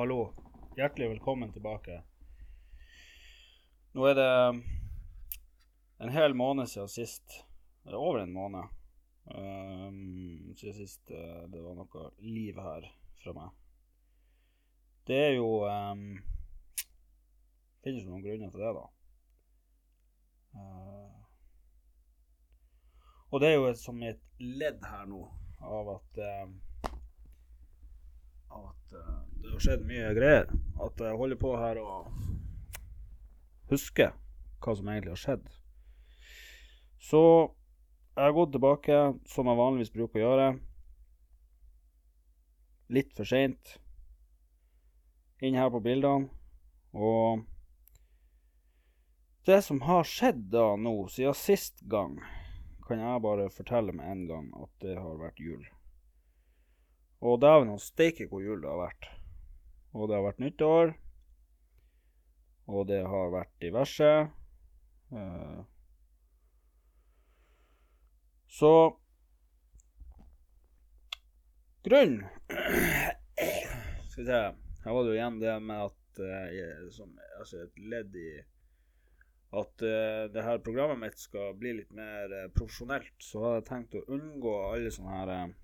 Hallo. Hjertelig velkommen tilbake. Nå er det en hel måned siden sist. Eller over en måned. Um, siden sist uh, det var noe liv her fra meg. Det er jo um, Finnes det noen grunner til det, da? Uh, og det er jo et, som et ledd her nå av at uh, av at uh, det har skjedd mye greier. At jeg holder på her og husker hva som egentlig har skjedd. Så jeg har gått tilbake, som jeg vanligvis bruker å gjøre. Litt for seint. Inn her på bildene. Og det som har skjedd da nå, siden sist gang, kan jeg bare fortelle med en gang at det har vært jul. Og dæven og steike hvor jul det har vært. Og det har vært nyttår. Og det har vært diverse. Uh, så Grunnen Skal vi se Her var det jo igjen det med at uh, som, Altså et ledd i at uh, det her programmet mitt skal bli litt mer uh, profesjonelt, så hadde jeg tenkt å unngå alle sånne her uh,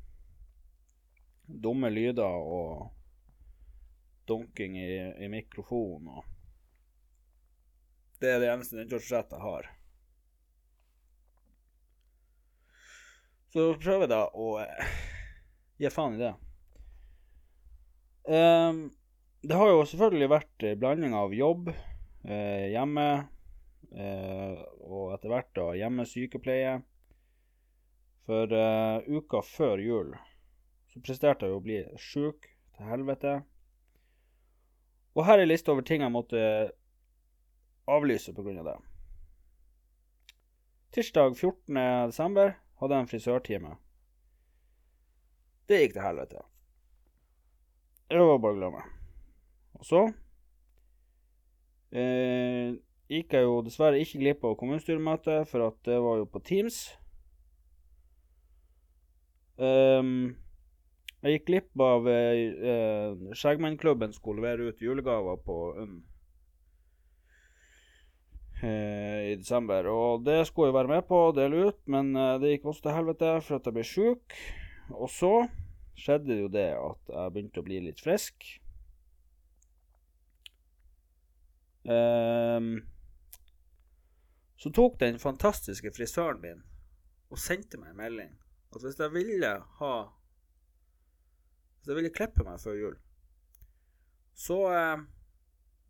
dumme lyder og dunking i, i mikrofonen og Det er det eneste nyttårsforsett jeg har. Så prøver jeg da å eh, gi faen i det. Um, det har jo selvfølgelig vært blanding av jobb, eh, hjemme eh, og etter hvert da hjemmesykepleie. For uh, uka før jul så presterte jeg å bli sjuk til helvete. Og her er lista over ting jeg måtte avlyse pga. Av det. Tirsdag 14.12. hadde jeg en frisørtime. Det gikk til helvete. Det var bare å glemme. Og så eh, gikk jeg jo dessverre ikke glipp av kommunestyremøtet, for at det var jo på Teams. Um, jeg gikk glipp av eh, Skjeggmennklubben skulle levere ut julegaver på UNN eh, i desember. Og det skulle jeg være med på å dele ut, men eh, det gikk også til helvete for at jeg ble sjuk. Og så skjedde jo det at jeg begynte å bli litt frisk. Um, så tok den fantastiske frisøren min og sendte meg en melding at hvis jeg ville ha Hvis jeg ville klippe meg før jul, så eh,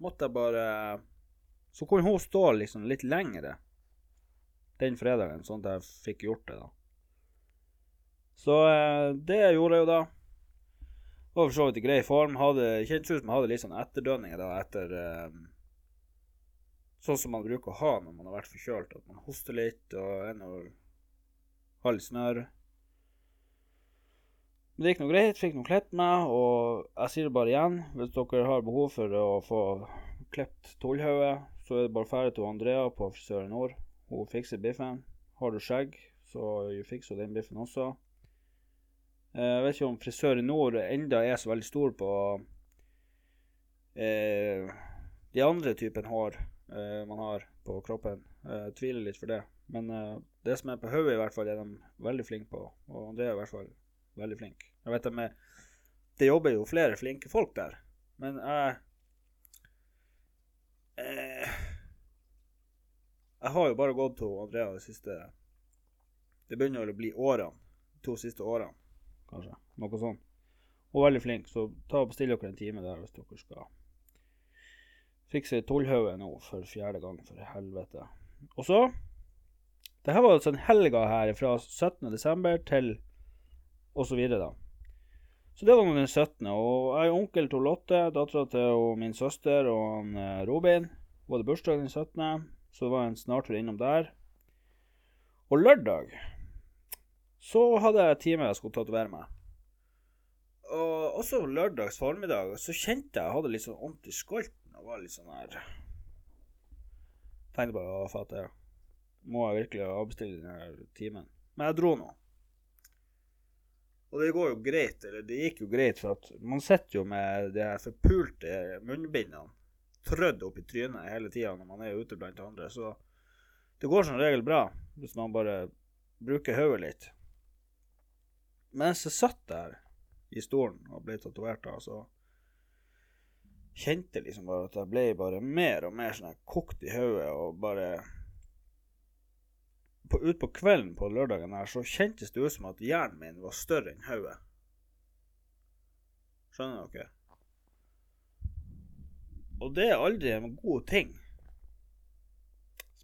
måtte jeg bare Så kunne hun stå liksom litt lengre den fredagen, sånn at jeg fikk gjort det, da. Så eh, det gjorde jeg jo da. Var for så vidt i grei form. Hadde, kjentes ut som jeg hadde litt sånn etterdønninger da etter eh, Sånn som man bruker å ha når man har vært forkjølt. At man hoster litt og er noe halv snørr. Men det gikk nå greit. Fikk nå klippet meg. Og jeg sier det bare igjen, hvis dere har behov for å få klippet tullhodet, så er det bare ferdig til Andrea på Frisør i Nord. Hun fikser biffen. Har du skjegg, så fikser hun den biffen også. Jeg vet ikke om Frisør i Nord enda er så veldig stor på eh, de andre typen hår eh, man har på kroppen. Jeg tviler litt for det. Men eh, det som er på hodet, i hvert fall, er de veldig flinke på. Og er i hvert fall veldig flink. Jeg vet de Det jobber jo flere flinke folk der, men jeg eh, Jeg har jo bare gått til Andrea de siste Det begynner å bli årene. De to siste årene, kanskje. Noe sånt. Hun er veldig flink, så ta og bestill dere en time der hvis dere skal fikse Tollhaugen nå for fjerde gang, for helvete. Og så Det her var altså en helga her fra 17.12. til og så. Så det var den 17. Og jeg er onkel til Lotte, dattera til min søster og han, eh, Robin. Var det bursdag den 17., så det var en snartur innom der. Og lørdag så hadde jeg time jeg skulle tatovere meg. Og også lørdags formiddag så kjente jeg jeg hadde litt sånn vondt i skolten og var litt sånn her Tenkte bare å fatte må jeg virkelig avbestille denne timen. Men jeg dro nå. Og det går jo greit, eller det gikk jo greit, for at man sitter jo med de her forpulte munnbindene trødd opp i trynet hele tida når man er ute blant andre, så det går som regel bra hvis man bare bruker hodet litt. Mens jeg satt der i stolen og ble tatovert, så kjente liksom bare at jeg ble bare mer og mer sånn kokt i hodet og bare på, Utpå kvelden på lørdagen her så kjentes det ut som at hjernen min var større enn hodet. Skjønner dere? Og det er aldri en god ting.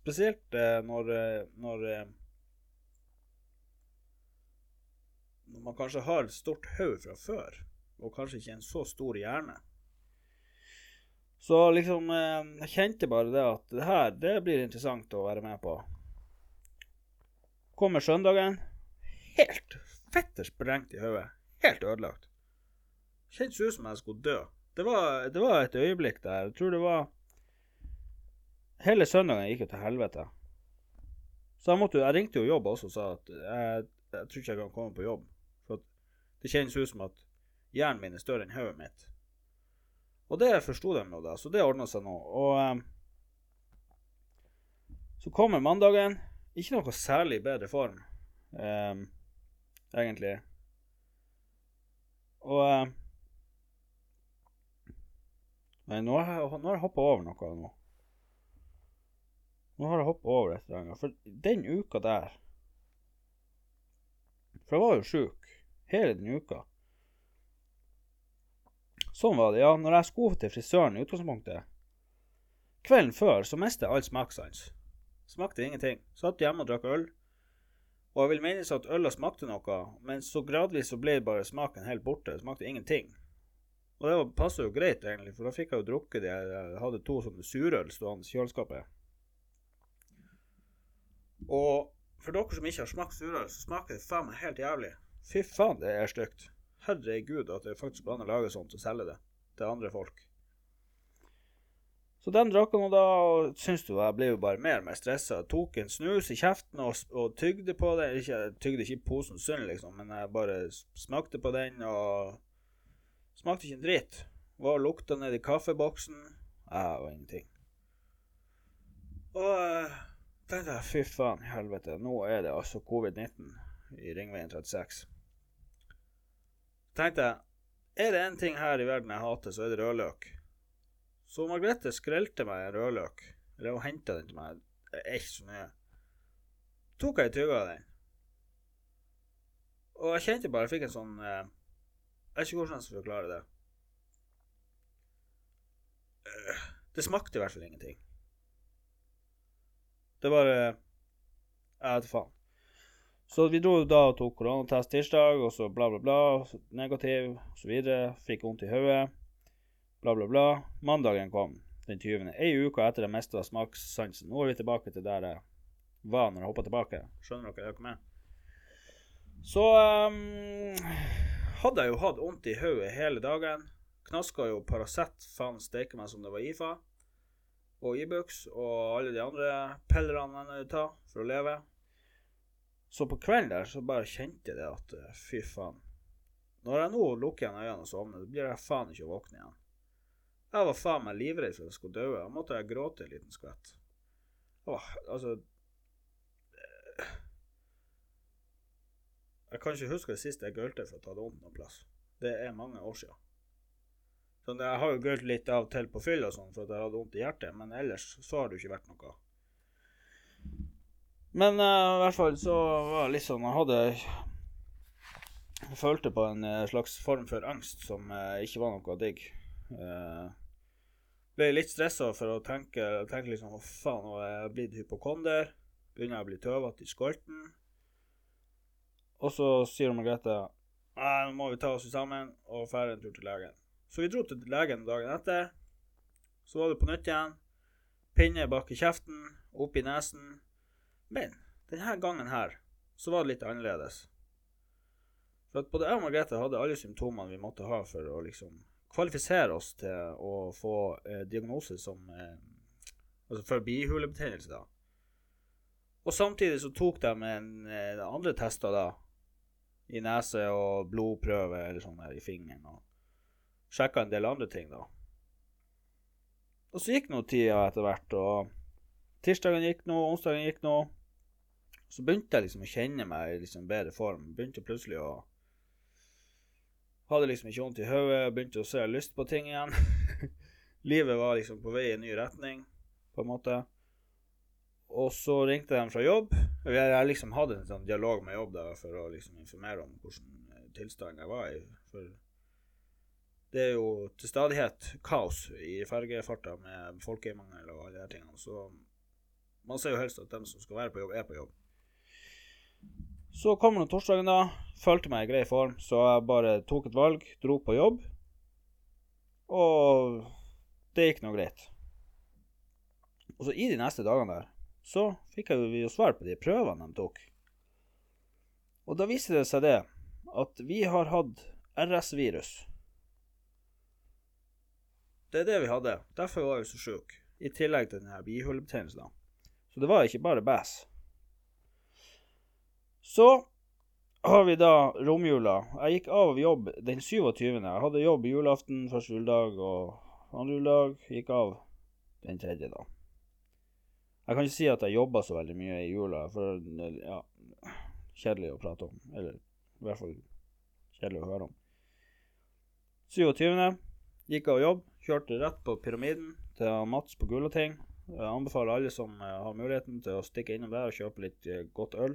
Spesielt eh, når, eh, når eh, Når man kanskje har et stort hode fra før, og kanskje ikke en så stor hjerne. Så liksom Jeg kjente bare det at det her, det blir interessant å være med på. Kommer søndagen. Helt fetter sprengt i hodet. Helt ødelagt. Kjentes ut som jeg skulle dø. Det var, det var, et øyeblikk der. Jeg tror det var Hele søndagen gikk jo til helvete. Så jeg, måtte, jeg ringte jo jobb også og sa at jeg, jeg tror ikke jeg kan komme på jobb. For det kjennes ut som at hjernen min er større enn hodet mitt. Og det forsto de jo da, så det ordna seg nå. Og um, så kommer mandagen. Ikke noe særlig bedre form, um, egentlig. Og um, Nei, nå har jeg, nå jeg hoppa over noe nå. Nå har jeg hoppa over et eller annet. For den uka der For jeg var jo sjuk hele den uka. Sånn var det, ja. Når jeg skulle til frisøren i utgangspunktet Kvelden før så mistet jeg all smakssans. Smakte ingenting. Satt hjemme og drakk øl. Og jeg vil minnes at øla smakte noe, men så gradvis så ble bare smaken helt borte. Det smakte ingenting. Og det passer jo greit, egentlig, for da fikk jeg jo drukket det. Jeg hadde to sånne surøl stående i kjøleskapet. Og for dere som ikke har smakt surøl, så smaker det faen meg helt jævlig. Fy faen, det er stygt. Herregud at det faktisk går an å lage sånt og selge det til andre folk. Så den drakk han, og da syns du jeg ble jo bare mer og mer stressa. Tok en snus i kjeften og, og tygde på den. Ikke, jeg tygde ikke posen sunn, liksom, men jeg bare smakte på den og Smakte ikke en dritt. Var og lukta nedi kaffeboksen. Jeg var ingenting. Og uh, tenkte jeg fy faen i helvete, nå er det altså covid-19 i Ringveien 36. Tenkte jeg, er det én ting her i verden jeg hater, så er det rødløk. Så Margrethe skrelte meg en rødløk. Eller hun henta den til meg. Ikke så mye. Tok jeg ei tygge av den. Og jeg kjente bare jeg fikk en sånn eh, Jeg vet ikke hvordan jeg skal forklare det. Eh, det smakte i hvert fall ingenting. Det bare Jeg vet faen. Så vi dro da og tok koronatest tirsdag, og så bla, bla, bla. Negativ, og så videre. Fikk vondt i hodet bla, bla, bla. Mandagen kom, den 20. Ei uke etter det meste av smakssansen. Nå er vi tilbake til der jeg var når jeg hoppa tilbake. Skjønner dere? dere med? Så um, hadde jeg jo hatt vondt i hodet hele dagen. Knaska jo Paracet faen steike meg som det var IFA. Og Ibux og alle de andre pillerne jeg ta for å leve. Så på kvelden der så bare kjente jeg det at fy faen. Når jeg nå lukker igjen øynene og sovner, blir jeg faen ikke å våkne igjen. Jeg var faen meg livredd for at jeg skulle dø. Da måtte jeg gråte en liten skvett. Åh, altså Jeg kan ikke huske det siste jeg gølte for å ta det vondt noen plass. Det er mange år siden. Sånn, jeg har jo gølt litt av og til på fyll og sånn for at jeg hadde vondt i hjertet, men ellers så har det jo ikke vært noe. Men uh, i hvert fall så var det litt sånn Jeg hadde Jeg følte på en uh, slags form for angst som uh, ikke var noe digg. Uh, ble litt stressa for å tenke, tenke liksom Hva faen, nå er jeg blitt hypokonder? Begynner jeg å bli tøvete i skolten? Og så sier Margrethe Nei, nå må vi ta oss sammen og dra en tur til legen. Så vi dro til legen dagen etter. Så var det på nytt igjen. Pinne bak i kjeften, opp i nesen. Men denne gangen her så var det litt annerledes. For at både jeg og Margrethe hadde alle symptomene vi måtte ha for å liksom kvalifisere oss til å få eh, diagnose som eh, Altså for bihulebetennelse, da. Og samtidig så tok de en, eh, andre tester da, i nese og blodprøve eller sånn der i fingeren, og sjekka en del andre ting, da. Og så gikk nå tida etter hvert, og tirsdagen gikk nå, onsdagen gikk nå. Så begynte jeg liksom å kjenne meg i liksom bedre form. Begynte plutselig å Hadde liksom ikke vondt i hodet, begynte å se lyst på ting igjen. Livet var liksom på vei i en ny retning, på en måte. Og så ringte de fra jobb. Jeg, jeg liksom hadde en sånn dialog med jobb da, for å liksom informere om hvordan tilstand jeg var i. For det er jo til stadighet kaos i fergefarta med folkemangel og alle de tingene. Så man ser jo helst at de som skal være på jobb, er på jobb. Så kom nå torsdagen, da. Følte meg i grei form, så jeg bare tok et valg, dro på jobb. Og det gikk nå greit. Og så i de neste dagene der, så fikk jeg jo svar på de prøvene de tok. Og da viser det seg det at vi har hatt RS-virus. Det er det vi hadde. Derfor var vi så sjuke. I tillegg til denne bihulebetennelsen. Så det var ikke bare bæsj. Så har vi da romjula. Jeg gikk av jobb den 27. Jeg hadde jobb julaften, første juledag og andre juledag. Gikk av den tredje, da. Jeg kan ikke si at jeg jobba så veldig mye i jula, for ja, kjedelig å prate om. Eller i hvert fall kjedelig å høre om. 27. gikk av jobb, kjørte rett på Pyramiden til Mats på Gulating. Jeg anbefaler alle som har muligheten til å stikke innom der og kjøpe litt godt øl.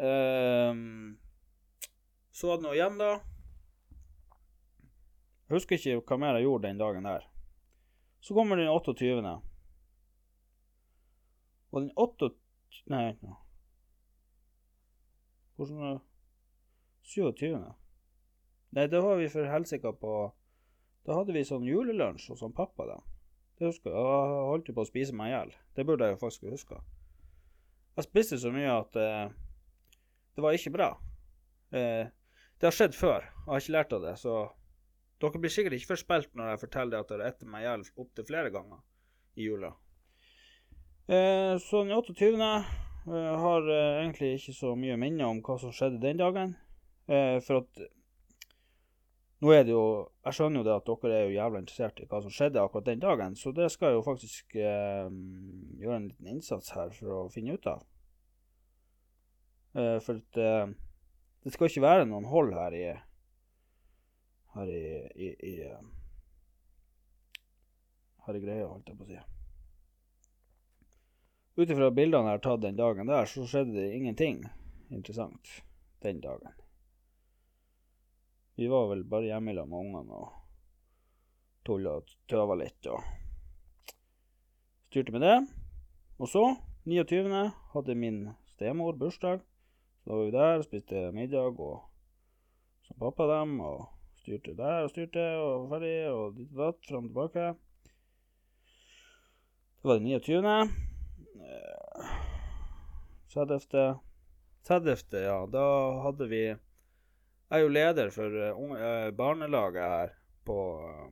Um, så var det nå igjen, da. Jeg husker ikke hva mer jeg gjorde den dagen der. Så kommer den 28. Og den 28. Nei, no. Hvordan er det? 27. Nei, da var vi for helsike på Da hadde vi sånn julelunsj hos pappa, da. Det husker jeg. Jeg holdt jo på å spise meg i hjel. Det burde jeg jo faktisk huske. Jeg spiste så mye at eh, det var ikke bra. Eh, det har skjedd før, jeg har ikke lært av det, så dere blir sikkert ikke forspilt når jeg forteller at dere etter meg hjelp hjel opptil flere ganger i jula. Eh, så den 28. Eh, har eh, egentlig ikke så mye minne om hva som skjedde den dagen. Eh, for at nå er det jo Jeg skjønner jo det at dere er jo jævla interessert i hva som skjedde akkurat den dagen, så det skal jeg jo faktisk eh, gjøre en liten innsats her for å finne ut av. Uh, for at uh, det skal ikke være noen hold her i Her i, i, i uh, Her i greia, holdt jeg på å si. Ut ifra bildene jeg har tatt den dagen der, så skjedde det ingenting interessant den dagen. Vi var vel bare hjemme sammen med ungene og tulla og tøva litt og styrte med det. Og så, 29., hadde min stemor bursdag. Så da var vi der og spiste middag og som pappa dem, og styrte der og styrte og var ferdig, og ditt og datt, fram og tilbake. Det var det 29. 30. 30. Ja, da hadde vi Jeg er jo leder for uh, barnelaget her på uh,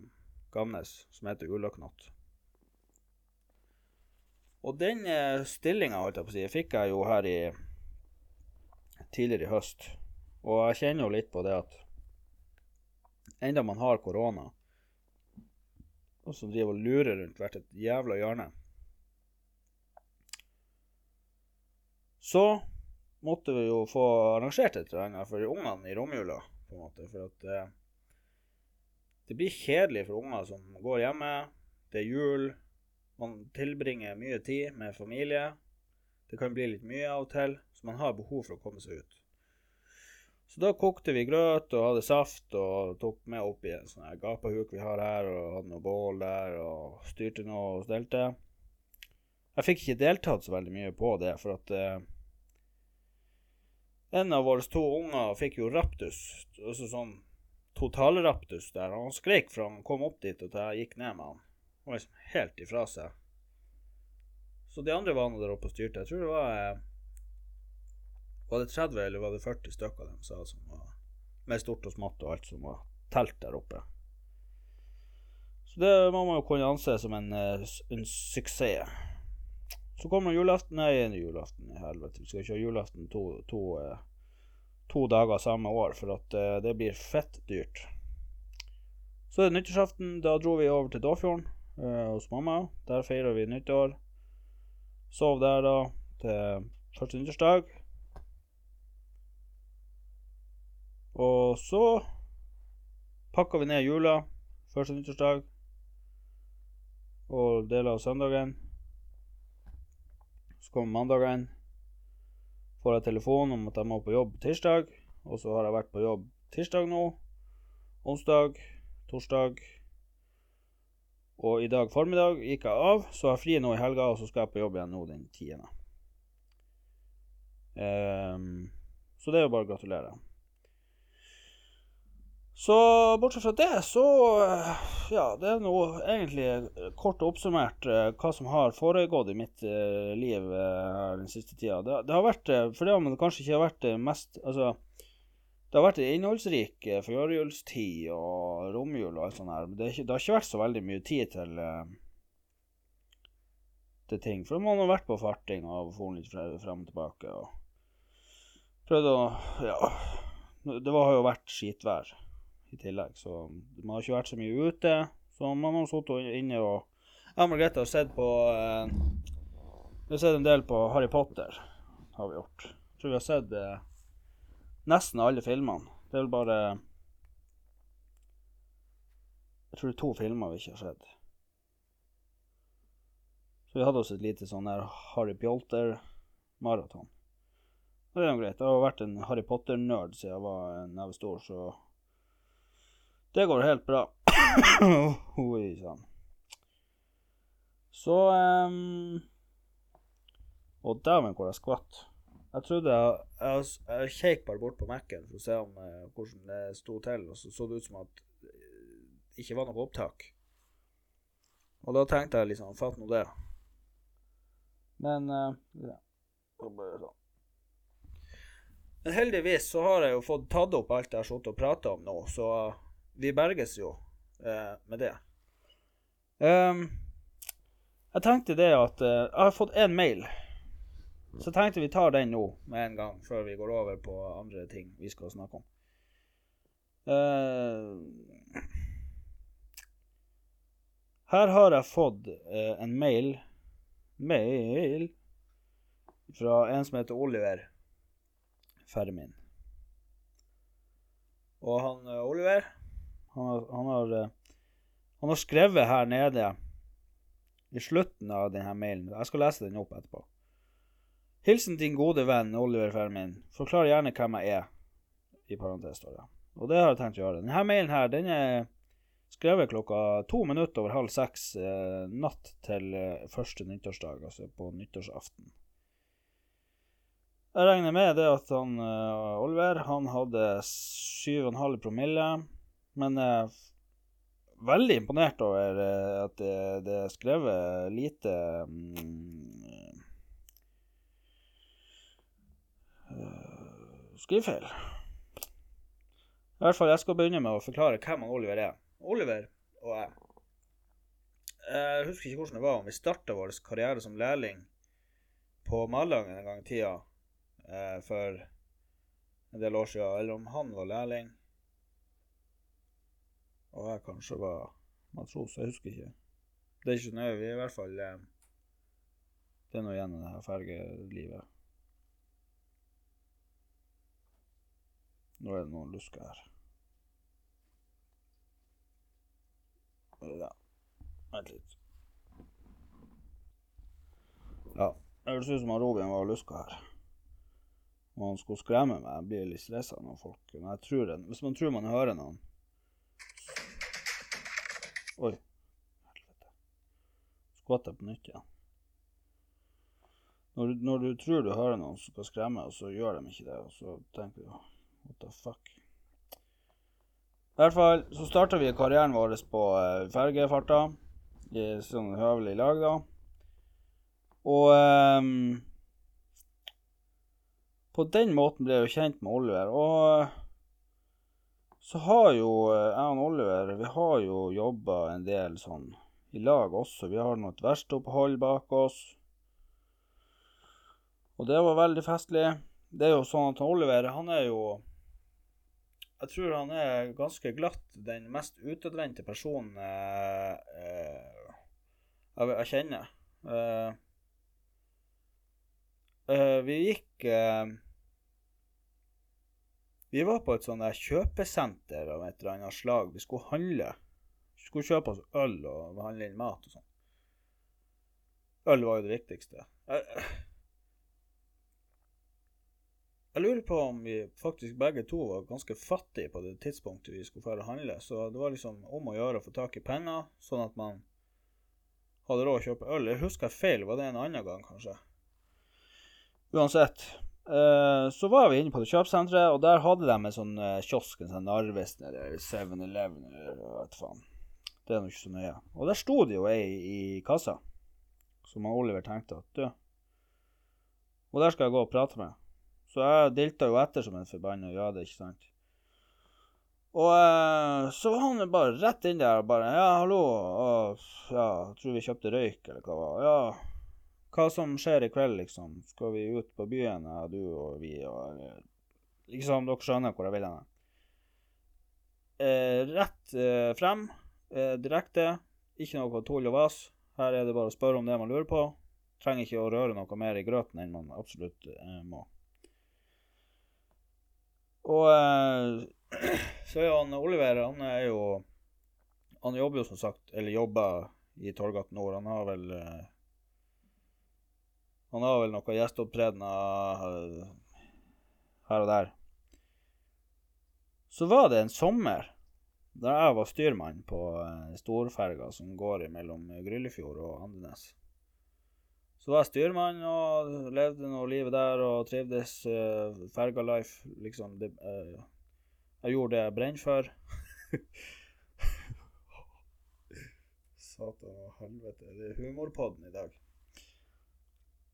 Gamnes, som heter Ullaknott. Og den stillinga, holdt jeg på å si, fikk jeg jo her i tidligere i høst. Og jeg kjenner jo litt på det at enda man har korona, og som driver og lurer rundt hvert et jævla hjørne, så måtte vi jo få arrangert et eller annet for ungene i romjula, på en måte. For at eh, det blir kjedelig for unger som går hjemme. Det er jul. Man tilbringer mye tid med familie. Det kan bli litt mye av og til, så man har behov for å komme seg ut. Så da kokte vi grøt og hadde saft og tok med opp i en sånn her gapahuk vi har her, og hadde noe bål der og styrte noe og stelte. Jeg fikk ikke deltatt så veldig mye på det, for at eh, en av våre to unger fikk jo raptus, altså sånn totalraptus der. Han skrek fra han kom opp dit og jeg gikk ned med han. Han var liksom helt ifra seg. Så de andre var nå der oppe og styrte. Jeg tror det var eh, Var det 30 eller var det 40 stykker de sa som var med stort og smått og alt som var telt der oppe. Så det må man jo kunne anse som en, eh, en suksess. Så kommer julaften Nei, julaften i helvete. Vi skal kjøre julaften to, to, eh, to dager samme år, for at eh, det blir fett dyrt. Så er det nyttårsaften. Da dro vi over til Dåfjorden hos mamma. Der feirer vi nyttår. Sov der da til første nyttårsdag. Og så pakka vi ned jula første nyttårsdag og deler av søndagen. Så kommer mandagen. Får jeg telefon om at jeg må på jobb tirsdag, og så har jeg vært på jobb tirsdag nå. Onsdag, torsdag og i dag formiddag gikk jeg av, så jeg har fri nå i helga, og så skal jeg på jobb igjen nå den tiende. Um, så det er jo bare å gratulere. Så bortsett fra det, så Ja, det er nå egentlig kort oppsummert eh, hva som har foregått i mitt eh, liv eh, den siste tida. Det, det, har vært Fordi om det kanskje ikke har vært det mest Altså, det har vært en innholdsrik førjulstid og romjul og alt sånt her, men det, det, har ikke vært så veldig mye tid til til ting. For man har vært på farting og dratt litt frem og tilbake og prøvd å Ja. Det har jo vært skitvær i tillegg. Så man har ikke vært så mye ute. Så man har sittet inne og Jeg og Margrethe har sett på eh, Vi har sett en del på Harry Potter, har vi gjort. Jeg tror vi har sett eh, nesten alle filmene. Det er vel bare Jeg tror det er to filmer vi ikke har sett. Så vi hadde oss et lite sånn der Harry Pjolter-maraton. Det er jo greit. Jeg har vært en Harry Potter-nerd siden jeg var en neve stor, så det går helt bra. Oi sann. Så um, Og dæven, hvor jeg skvatt. Jeg trodde jeg, jeg, jeg kjekk bare bort på Mac-en for å se om, uh, hvordan det sto til, og så så det ut som at det ikke var noe opptak. Og da tenkte jeg liksom Fatt nå det. Men uh, ja. Sånn. Men heldigvis så har jeg jo fått tatt opp alt jeg har sittet og prata om nå, så vi berges jo eh, med det. Um, jeg tenkte det at uh, Jeg har fått én mail. Så tenkte vi tar den nå med en gang, før vi går over på andre ting vi skal snakke om. Uh, her har jeg fått uh, en mail Mail fra en som heter Oliver Fermin. Og han Oliver han har, han har, eh, han har skrevet her nede i slutten av denne mailen. Jeg skal lese den opp etterpå. Hilsen din gode venn Oliver Fermin. Forklar gjerne hvem jeg er. I parentes står. Og det har jeg tenkt å gjøre. Denne mailen her, den er skrevet klokka to minutter over halv seks eh, natt til eh, første nyttårsdag, altså på nyttårsaften. Jeg regner med det at han, eh, Oliver han hadde 7,5 promille. Men uh, veldig imponert over uh, at det, det, er skrevet lite um, uh, skrivefeil. I hvert fall, jeg skal begynne med å forklare hvem Oliver er. Oliver og jeg Jeg husker ikke hvordan det var om vi starta vår karriere som lærling på Malangen en gang i tida for en del år siden, eller om han var lærling og jeg kanskje var matros. Jeg husker ikke. Det er ikke nøye. Vi er i hvert fall eh, Det er noe igjen av det her fergelivet. Nå er det noen lusker her. Ja. Vent litt. Ja. Det høres ut som Robin var luska her. Og han skulle skremme meg. Jeg blir litt stressa når folk Men jeg tror det, Hvis man tror man hører noen Oi. Helvete. Skvatt på nytt igjen. Når, når, du tror du hører noen som skal skremme, og så gjør de ikke det, og så tenker du what the fuck. I hvert fall så starta vi karrieren vår på uh, fergefarta i sånn høvelig lag, da. Og um, på den måten ble jeg jo kjent med Oliver. Og så har jo eh, jeg og Oliver vi har jo jobba en del sånn i lag også. Vi har nå et verkstedopphold bak oss. Og det var veldig festlig. Det er jo sånn at Oliver, han er jo Jeg tror han er ganske glatt den mest utadvendte personen eh, eh, jeg, jeg kjenner. Eh, eh, vi gikk Vi var på et sånt der kjøpesenter av et eller annet slag. Vi skulle handle. Vi skulle kjøpe oss øl og handle inn mat og sånn. Øl var jo det viktigste. Jeg, jeg lurer på om vi faktisk begge to var ganske fattige på det tidspunktet vi skulle dra og handle, så det var liksom om å gjøre å få tak i penger, sånn at man hadde råd å kjøpe øl. Jeg husker feil, var det en annen gang, kanskje? Uansett. Eh, så var vi inne på det kjøpesenteret, og der hadde de en sånn uh, kiosk, en sånn Narvesen eller 7-Eleven eller vet faen. Det er nå ikke så nøye. Og der sto det jo ei i kassa, som Oliver tenkte at du Og der skal jeg gå og prate med. Så jeg dilta jo etter som en forbanna jøde, ikke sant. Og uh, så var han bare rett inn der og bare Ja, hallo. Og, ja, tror vi kjøpte røyk, eller hva det var. Ja, hva som skjer i kveld, liksom? Skal vi ut på byen, du og vi, og Liksom, dere skjønner hvor jeg vil hen. Eh, rett eh, frem, eh, direkte. Ikke noe tull og vas. Her er det bare å spørre om det man lurer på. Trenger ikke å røre noe mer i grøten enn man absolutt eh, må. Og eh, så er han Oliver, han er jo Han jobber jo som sagt, eller jobber i Torgat Nord. Han har vel eh, Han har vel noen gjesteopptredener eh, her og der. Så var det en sommer da jeg var styrmann på eh, storferga som går mellom Gryllefjord og Andenes. Så var jeg styrmann og levde nå livet der og trivdes. Uh, ferga life, liksom. Det, uh, jeg gjorde det jeg brenner for. Satan og helvete. Det er humorpodden i dag.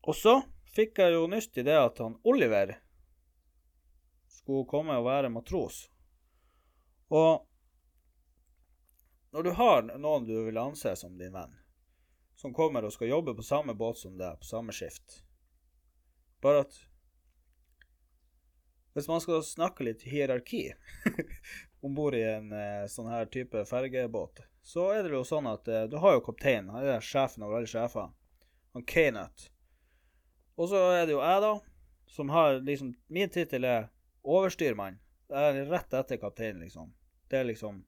Og så fikk jeg jo nyst i det at han Oliver skulle komme og være matros. Og når du har noen du vil anse som din venn, som kommer og skal jobbe på samme båt som deg, på samme skift. Bare at hvis man skal snakke litt hierarki om bord i en eh, sånn her type fergebåt, så er det jo sånn at eh, du har jo kapteinen, han er sjefen over alle sjefer, han Kanut. Og så er det jo jeg, da, som har liksom Min tittel er overstyrmann. Det er rett etter kapteinen, liksom. Det er liksom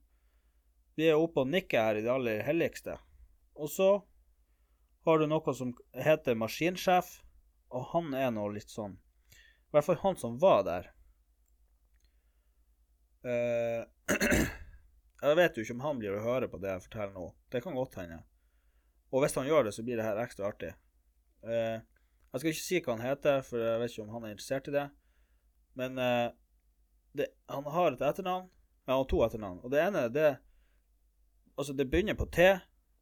Vi er oppe og nikker her i det aller helligste. Og så har du noe som heter maskinsjef, og han er nå litt sånn I hvert fall han som var der. Uh, jeg vet jo ikke om han blir å høre på det jeg forteller nå. Det kan godt hende. Og hvis han gjør det, så blir det her ekstra artig. Uh, jeg skal ikke si hva han heter, for jeg vet ikke om han er interessert i det. Men uh, det, han har et etternavn. Ja, han har to etternavn. Og det ene, det Altså, det begynner på T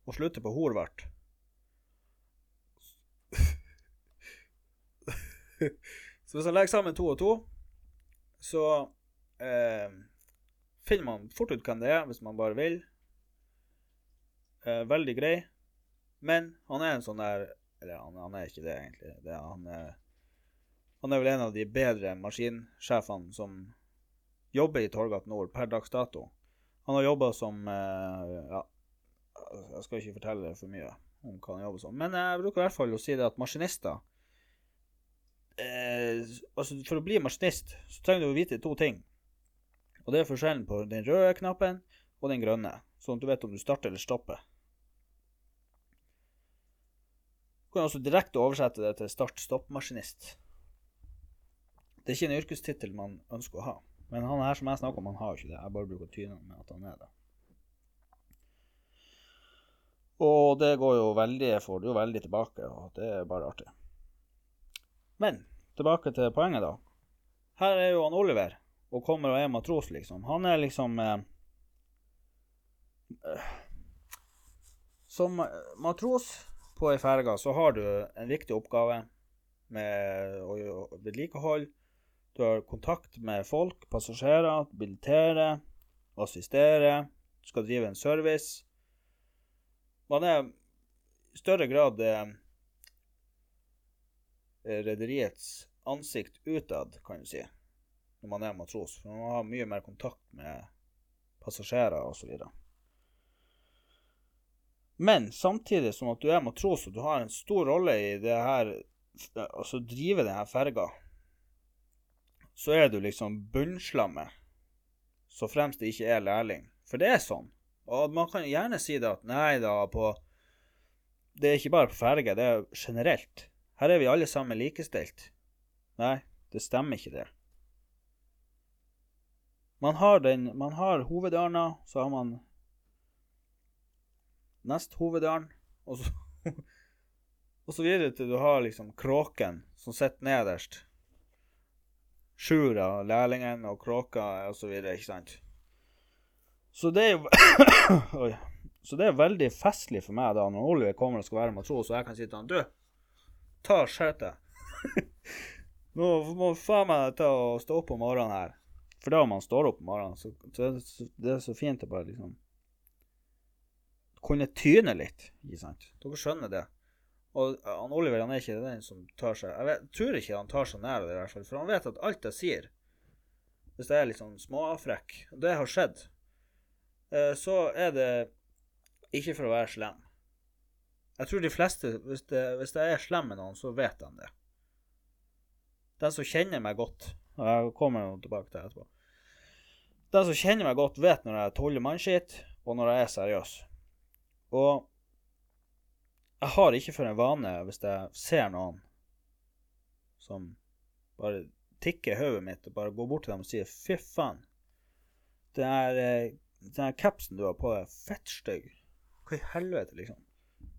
og slutter på Horvart. så hvis han legger sammen to og to, så eh, finner man fort ut hvem det er, hvis man bare vil. Eh, veldig grei. Men han er en sånn der Eller han, han er ikke det, egentlig. Det han, er, han er vel en av de bedre maskinsjefene som jobber i Torgat Nord per dags dato. Han har jobba som eh, Ja, jeg skal ikke fortelle for mye om hva han jobber som, men jeg bruker i hvert fall å si det at maskinister eh, altså For å bli maskinist så trenger du å vite to ting. Og det er forskjellen på den røde knappen og den grønne, sånn at du vet om du starter eller stopper. Kan også direkte oversette det til start-stopp-maskinist. Det er ikke en yrkestittel man ønsker å ha. Men han her som jeg snakker om, han har jo ikke det. Jeg bare bruker tyne med at han er det. Og det går jo veldig, jeg får det jo veldig tilbake, og det er bare artig. Men tilbake til poenget, da. Her er jo han Oliver og kommer og er matros, liksom. Han er liksom eh Som matros på ei ferge så har du en viktig oppgave med å vedlikehold. Du har kontakt med folk, passasjerer, billettere, assistere. Du skal drive en service. Man er i større grad eh, rederiets ansikt utad, kan du si, når man er matros. For man har mye mer kontakt med passasjerer osv. Men samtidig som at du er matros og du har en stor rolle i det her Altså drive denne ferga, så er du liksom bunnslammet. Så fremst det ikke er lærling. For det er sånn. Og man kan gjerne si det at nei da, på Det er ikke bare på ferge, det er generelt. Her er vi alle sammen likestilt. Nei, det stemmer ikke, det. Man har den Man har hovedørna, så har man nest hovedørn, og så Og så videre til du har liksom kråken som sitter nederst. Sjura, lærlingen og kråka og så videre, ikke sant. Så det er jo. Så det er veldig festlig for meg da når Oliver kommer og skal være matros, og jeg kan si til han Du, ta skjøtet. Nå må faen meg ta og stå opp om morgenen her. For da man står opp om morgenen, så, så, det er så fint å bare liksom Kunne tyne litt, ikke sant. Dere skjønner det. Og han Oliver han er ikke den som tar seg Jeg vet, tror ikke han tar seg nær det, i hvert fall. For han vet at alt jeg sier, hvis jeg er litt sånn småfrekk, det har skjedd, eh, så er det ikke for å være slem. Jeg tror de fleste, hvis, det, hvis jeg er slem med noen, så vet de det. Den som kjenner meg godt Jeg kommer tilbake til det etterpå. Den som kjenner meg godt, vet når jeg tuller mannskitt, og når jeg er seriøs. Og jeg har ikke for en vane, hvis jeg ser noen som bare tikker i hodet mitt, og bare går bort til dem og sier 'fy faen', eh, den her capsen du har på deg, fettstygg. Hva i helvete, liksom?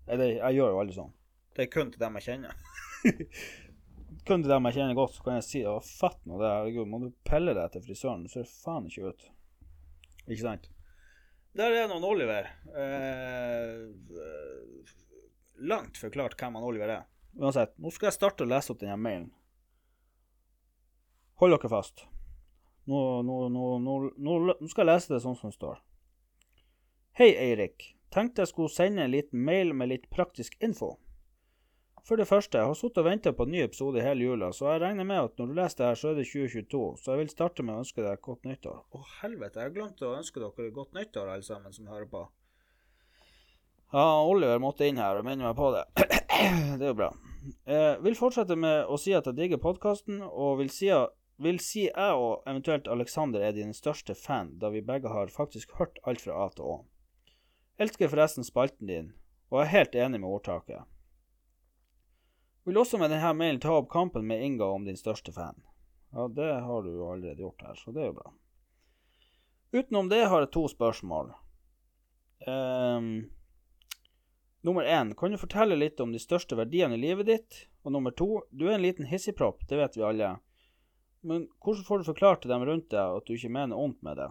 Eller, jeg gjør jo aldri sånn. Det er kun til dem jeg kjenner. kun til dem jeg kjenner godt, så kan jeg si 'å, fatt nå det, herregud, må du pelle deg til frisøren, så ser det faen ikke ut'. Ikke sant? Der er noen Oliver. Eh, langt forklart hvem han Oliver er. Uansett, nå skal jeg starte å lese opp denne mailen. Hold dere fast. Nå, nå, nå, nå, skal jeg lese det sånn som det står. Hei, Eirik. Tenkte jeg skulle sende en liten mail med litt praktisk info. For det første, jeg har sittet og venta på en ny episode hele jula, så jeg regner med at når du leser det her, så er det 2022, så jeg vil starte med å ønske deg godt nyttår. Å, helvete, jeg har glemt å ønske dere godt nyttår, alle sammen som hører på. Ja, Oliver måtte inn her og minne meg på det. det er jo bra. Eh, vil fortsette med å si at jeg digger podkasten, og vil si, vil si jeg og eventuelt Alexander er dine største fan, da vi begge har faktisk hørt alt fra A til Å. Elsker forresten spalten din, og er helt enig med ordtaket. Vil også med denne mailen ta opp kampen med Inga om din største fan. Ja, det har du jo allerede gjort her, så det er jo bra. Utenom det har jeg to spørsmål. Um, Nummer én, kan du fortelle litt om de største verdiene i livet ditt? Og nummer to, du er en liten hissigpropp, det vet vi alle. Men hvordan får du forklart til dem rundt deg at du ikke mener ondt med det?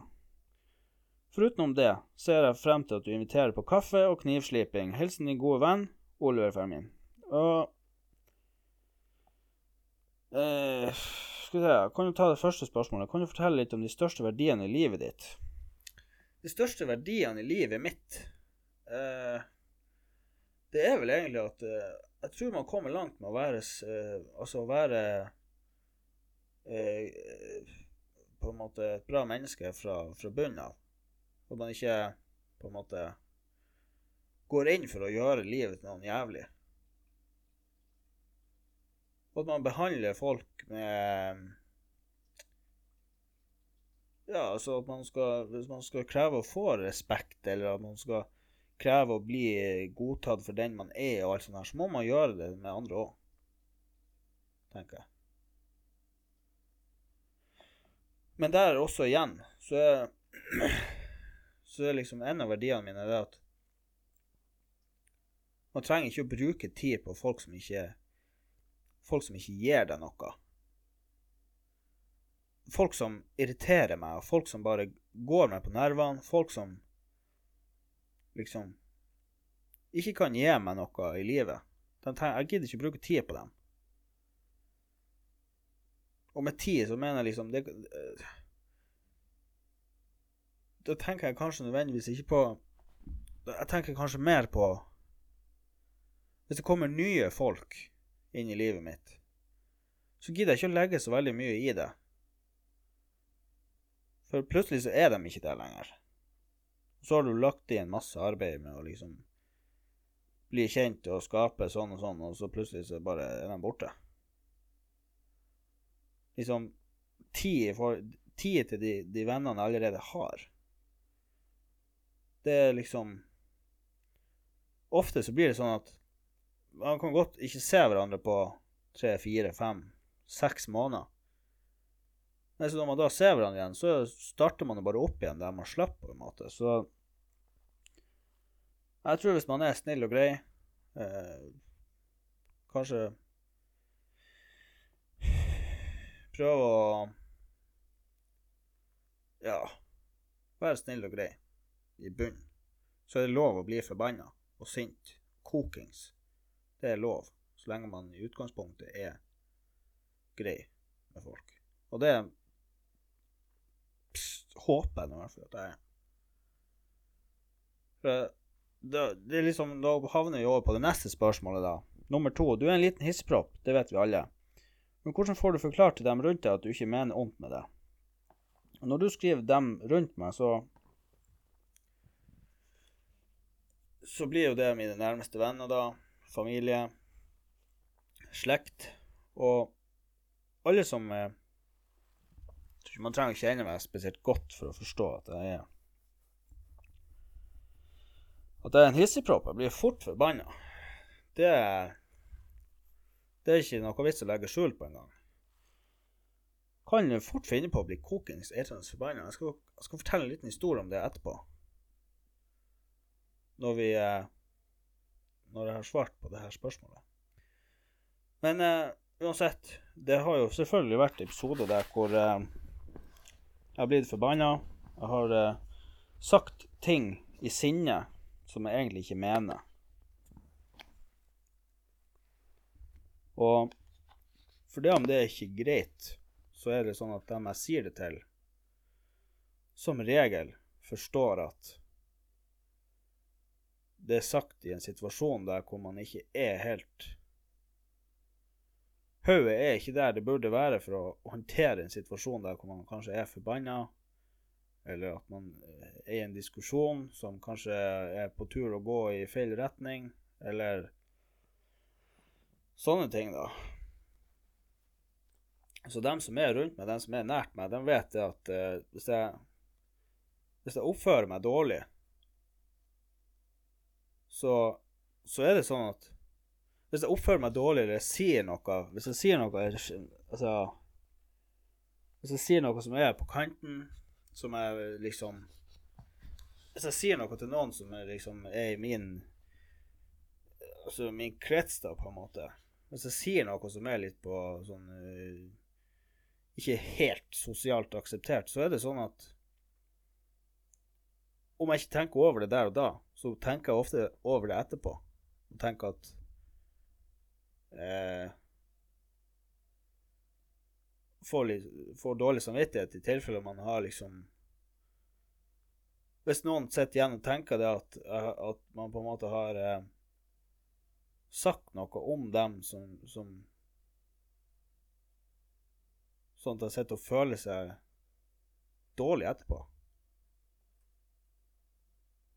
Foruten det ser jeg frem til at du inviterer på kaffe og knivsliping. Hilsen din gode venn Oliver Fermin. Og eh, Skal vi se, kan du ta det første spørsmålet? Kan du fortelle litt om de største verdiene i livet ditt? De største verdiene i livet mitt eh, det er vel egentlig at uh, jeg tror man kommer langt med å være uh, Altså å være uh, på en måte et bra menneske fra, fra bunnen av. At man ikke på en måte går inn for å gjøre livet til noen jævlig. Og at man behandler folk med Ja, altså at man skal Hvis man skal kreve å få respekt, eller at man skal kreve å bli godtatt for den man er, og alt sånt her, så må man gjøre det med andre òg. Tenker jeg. Men der også igjen, så er, så er liksom en av verdiene mine det at man trenger ikke å bruke tid på folk som ikke Folk som ikke gir deg noe. Folk som irriterer meg, folk som bare går meg på nervene, folk som liksom ikke kan gi meg noe i livet. Jeg gidder ikke bruke tid på dem. Og med tid så mener jeg liksom det, Da tenker jeg kanskje nødvendigvis ikke på Jeg tenker kanskje mer på Hvis det kommer nye folk inn i livet mitt, så gidder jeg ikke å legge så veldig mye i det. For plutselig så er de ikke der lenger. Så har du lagt inn masse arbeid med å liksom bli kjent og skape sånn og sånn, og så plutselig så bare er de borte. Liksom tid, for, tid til de, de vennene jeg allerede har. Det er liksom Ofte så blir det sånn at man kan godt ikke se hverandre på tre, fire, fem, seks måneder. Men når man da ser hverandre igjen, så starter man jo bare opp igjen der man slapp, på en måte. Så jeg tror hvis man er snill og grei, eh, kanskje prøve å ja være snill og grei i bunnen, så er det lov å bli forbanna og sint. Kokings. Det er lov, så lenge man i utgangspunktet er grei med folk. Og det pst, håper jeg nå i hvert fall at jeg er. For det, det er liksom, Da havner vi over på det neste spørsmålet, da. Nummer to. Du er en liten hissepropp, det vet vi alle. Men hvordan får du forklart til dem rundt deg at du ikke mener ondt med det? Og når du skriver 'dem rundt meg', så Så blir jo det mine nærmeste venner, da. Familie. Slekt. Og alle som eh, Man trenger ikke kjenne meg spesielt godt for å forstå at jeg er At jeg er en hissigpropp. Jeg blir fort forbanna. Det er Det er ikke noe vits å legge skjul på engang. Kan fort finne på å bli kokings eitrende forbanna. Jeg, jeg skal fortelle en liten historie om det etterpå. Når vi eh, Når jeg har svart på det her spørsmålet. Men uh, uansett, det har jo selvfølgelig vært episoder der hvor uh, jeg har blitt forbanna. Jeg har uh, sagt ting i sinne som jeg egentlig ikke mener. Og for det om det er ikke greit, så er det sånn at dem jeg sier det til, som regel forstår at det er sagt i en situasjon der hvor man ikke er helt Hodet er ikke der det burde være for å håndtere en situasjon der hvor man kanskje er forbanna, eller at man eh, er i en diskusjon som kanskje er på tur å gå i feil retning, eller sånne ting, da. Så dem som er rundt meg, dem som er nært meg, de vet at uh, hvis, jeg, hvis jeg oppfører meg dårlig, så, så er det sånn at hvis jeg oppfører meg dårlig eller jeg sier noe Hvis jeg sier noe Altså Hvis jeg sier noe som er på kanten, som er liksom Hvis jeg sier noe til noen som er liksom er i min Altså min krets, da, på en måte Hvis jeg sier noe som er litt på sånn eh, Ikke helt sosialt akseptert, så er det sånn at om jeg ikke tenker over det der og da, så tenker jeg ofte over det etterpå. Og tenker at eh, får, litt, får dårlig samvittighet i tilfelle man har liksom Hvis noen sitter igjen og tenker det at, at man på en måte har eh, sagt noe om dem som, som Sånn at de sitter og føler seg dårlig etterpå.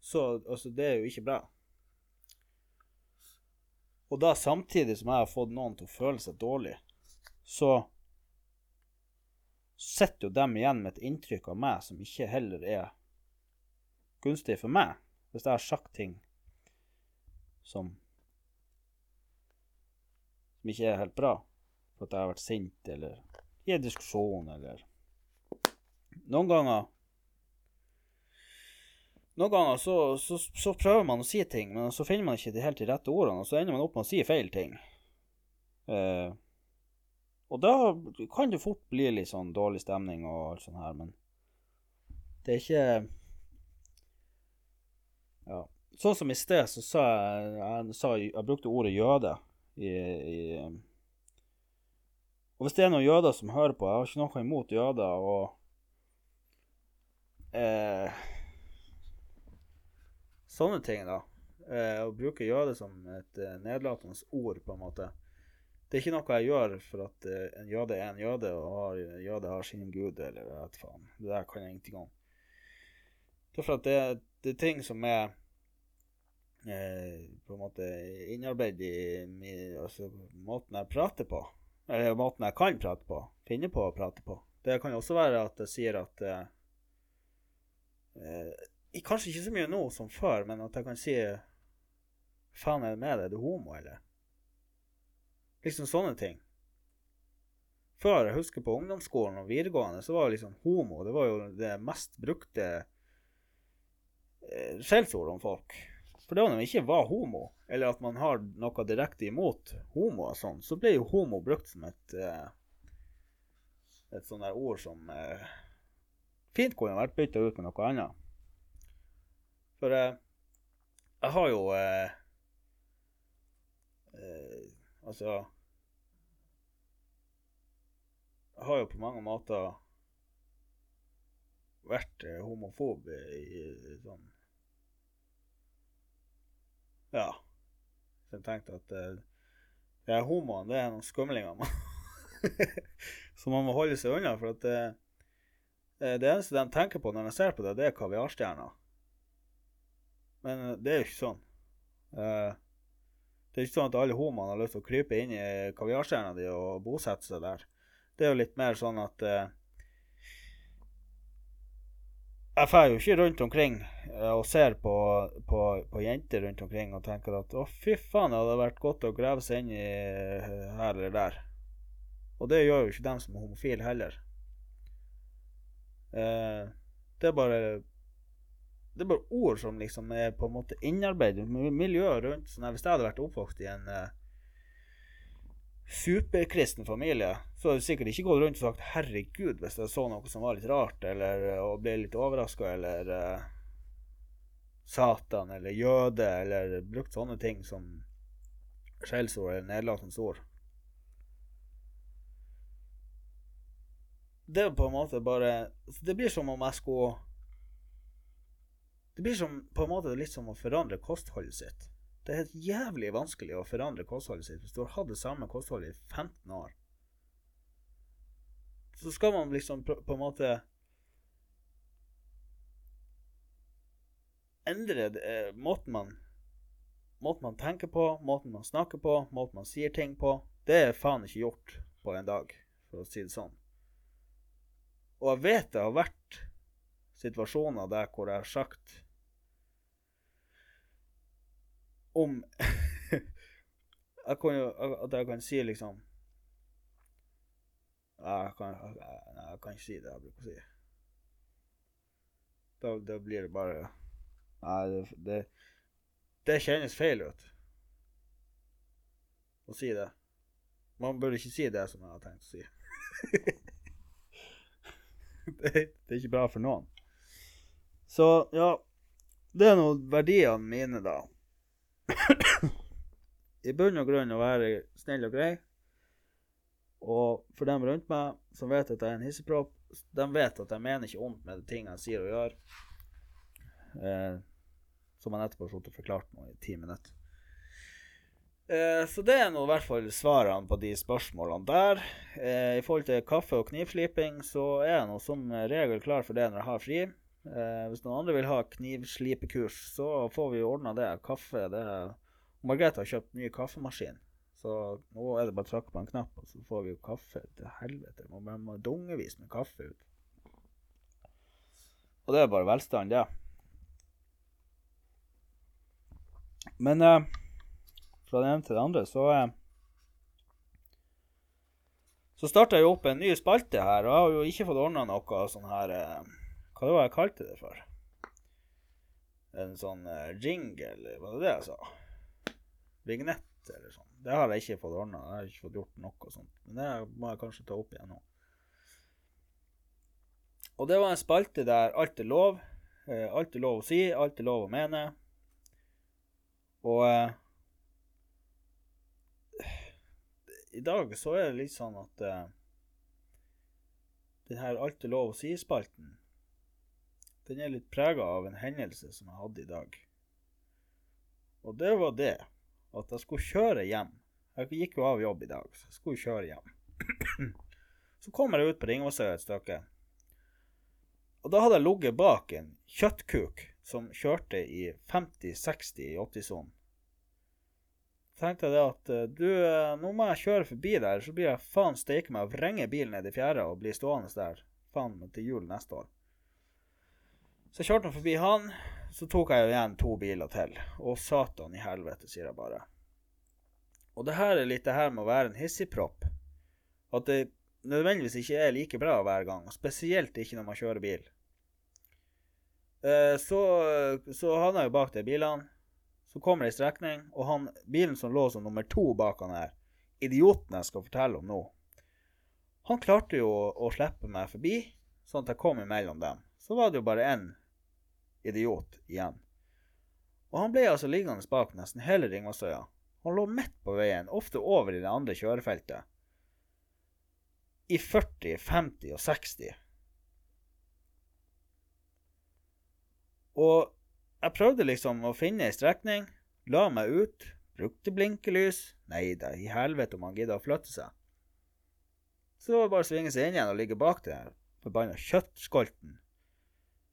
Så altså, det er jo ikke bra. Og da samtidig som jeg har fått noen til å føle seg dårlig, så sitter jo dem igjen med et inntrykk av meg som ikke heller er gunstig for meg. Hvis jeg har sagt ting som som ikke er helt bra, for at jeg har vært sint eller i en diskusjon eller Noen ganger noen ganger så, så, så, prøver man å si ting, men så finner man ikke de helt de rette ordene, og så ender man opp med å si feil ting. Eh, og da kan det fort bli litt sånn dårlig stemning og alt sånt her, men det er ikke Ja. Sånn som i sted, så sa jeg Jeg, sa, jeg brukte ordet jøde i, i Og hvis det er noen jøder som hører på, jeg har ikke noe imot jøder, og eh, Sånne ting, da. Eh, å bruke jøde som et eh, nedlatende ord, på en måte. Det er ikke noe jeg gjør for at eh, en jøde er en jøde, og har, en jøde har sin gud, eller hva faen. Det der kan jeg ingenting om. Det er for at det, det er ting som er eh, på en måte innarbeidet i min, altså, måten jeg prater på. Eller måten jeg kan prate på. Finne på å prate på. Det kan jo også være at jeg sier at eh, eh, Kanskje ikke så mye nå som før, men at jeg kan si Faen, er det med deg? Er du homo, eller? Liksom sånne ting. Før, jeg husker på ungdomsskolen og videregående, så var det liksom homo Det var jo det mest brukte eh, skjellsord om folk. For da når man ikke var homo, eller at man har noe direkte imot homo og sånn, så ble jo homo brukt som et eh, et sånt der ord som eh, fint kunne vært bytta ut med noe annet. For eh, jeg har jo eh, eh, Altså Jeg har jo på mange måter vært eh, homofob i, sånn Ja. Så jeg tenkte at eh, det er homoen, det er noen skumlinger. Så man må holde seg unna, for at eh, eh, det eneste de tenker på når de ser på det, det er kaviarstjerner. Men eh, det er jo ikke sånn. Eh, det er ikke sånn at alle homoene har lyst til å krype inn i kaviarstjerna di og bosette seg der. Det er jo litt mer sånn at eh, Jeg drar jo ikke rundt omkring og ser på, på, på jenter rundt omkring og tenker at å, fy faen, det hadde vært godt å grave seg inn i her eller der. Og det gjør jo ikke dem som er homofile heller. Det er bare Det er bare ord som liksom er på en måte innarbeidet miljøet rundt. Sånn, hvis jeg hadde vært oppvokst i en uh, superkristen familie, så hadde jeg sikkert ikke gått rundt og sagt 'herregud' hvis jeg så noe som var litt rart, eller eh, og ble litt overraska, eller uh, Satan, eller jøde, eller brukt sånne ting som skjellsord eller nedlatende ord. Det er på en måte bare Det blir som om jeg skulle Det blir som, på en måte litt som å forandre kostholdet sitt. Det er helt jævlig vanskelig å forandre kostholdet sitt hvis du har hatt det samme kostholdet i 15 år. Så skal man liksom på, på en måte endre eh, måten man Måten man tenker på, måten man snakker på, måten man sier ting på. Det er faen ikke gjort på en dag, for å si det sånn. Og jeg vet det har vært situasjoner der hvor jeg har sagt om jeg kan jo, At jeg kan si liksom jeg kan, jeg, nei, jeg kan ikke si det jeg bruker å si. Da, da blir det bare Nei, det, det, det kjennes feil ut å si det. Man burde ikke si det som jeg har tenkt å si. det, det er ikke bra for noen. Så ja, det er nå verdiene mine, da. I bunn og grunn å være snill og grei. Og for dem rundt meg som vet at jeg er en hissepropp, de vet at jeg mener ikke ondt med de ting jeg sier og gjør. Eh, som jeg nettopp har sittet og forklart nå i ti minutter. Eh, så det er nå i hvert fall svarene på de spørsmålene der. Eh, I forhold til kaffe og knivsliping, så er jeg nå som regel klar for det når jeg har fri. Eh, hvis noen andre vil ha knivslipekurs, så får vi ordna det. Kaffe det Margrethe har kjøpt ny kaffemaskin, så nå er det bare å trykke på en knapp, og så får vi jo kaffe til helvete. Man må- må dungevis med kaffe ut. Og det er bare velstand, det. Men eh, fra det ene til det andre, så eh, Så starta jeg opp en ny spalte her, og jeg har jo ikke fått ordna noe sånn her eh, Hva det var jeg kalte det for? En sånn eh, jingle, var det det jeg sa? Vignett eller sånn. Det har jeg ikke fått ordna. Jeg har ikke fått gjort noe sånt. Men det må jeg kanskje ta opp igjen nå. Og det var en spalte der alt er lov. Eh, alt er lov å si, alt er lov å mene. Og eh, i dag så er det litt sånn at eh, den her alt er lov å si-spalten, den er litt prega av en hendelse som jeg hadde i dag. Og det var det at jeg skulle kjøre hjem. Jeg gikk jo av jobb i dag, så jeg skulle kjøre hjem. så kommer jeg ut på Ringvassøya et stykke. Og da hadde jeg ligget bak en kjøttkuk som kjørte i 50-60 i 80-sonen. Så tenkte jeg det at eh, du, eh, nå må jeg kjøre forbi der, så blir jeg faen steike meg vrenge bilen ned i fjæra og bli stående der faen til jul neste år. Så jeg kjørte forbi han, så tok jeg jo igjen to biler til. Og satan i helvete, sier jeg bare. Og det her er litt det her med å være en hissigpropp. At det nødvendigvis ikke er like bra hver gang. Spesielt ikke når man kjører bil. Eh, så, så havna jeg jo bak de bilene. Så kommer det ei strekning, og han, bilen som lå som nummer to bak han her, idioten jeg skal fortelle om nå, han klarte jo å slippe meg forbi, sånn at jeg kom imellom dem. Så var det jo bare én idiot igjen. Og han ble altså liggende bak nesten hele Ringvassøya. Han lå midt på veien, ofte over i det andre kjørefeltet. I 40, 50 og 60. Og jeg prøvde liksom å finne ei strekning, la meg ut, brukte blinkelys. Nei da, i helvete om han gidder å flytte seg. Så det var bare å svinge seg inn igjen og ligge bak den forbanna kjøttskolten.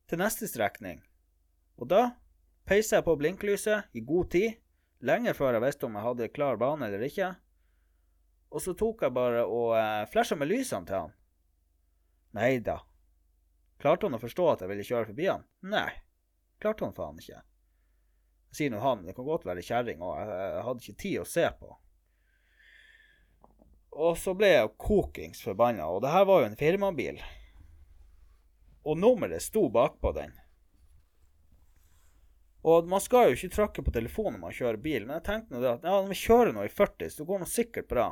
Til neste strekning. Og da peiser jeg på blinklyset i god tid, lenge før jeg visste om jeg hadde klar bane eller ikke. Og så tok jeg bare og eh, flasha med lysene til han. Nei da. Klarte han å forstå at jeg ville kjøre forbi han? Nei klarte han faen ikke. Jeg sier nå han, det kan godt være kjerring og jeg, jeg hadde ikke tid å se på. Og så ble jeg kokings forbanna, og det her var jo en firmabil. Og nummeret sto bakpå den. Og man skal jo ikke trykke på telefonen når man kjører bil, men jeg tenkte nå det at ja, når vi kjører nå i 40, så går det sikkert bra.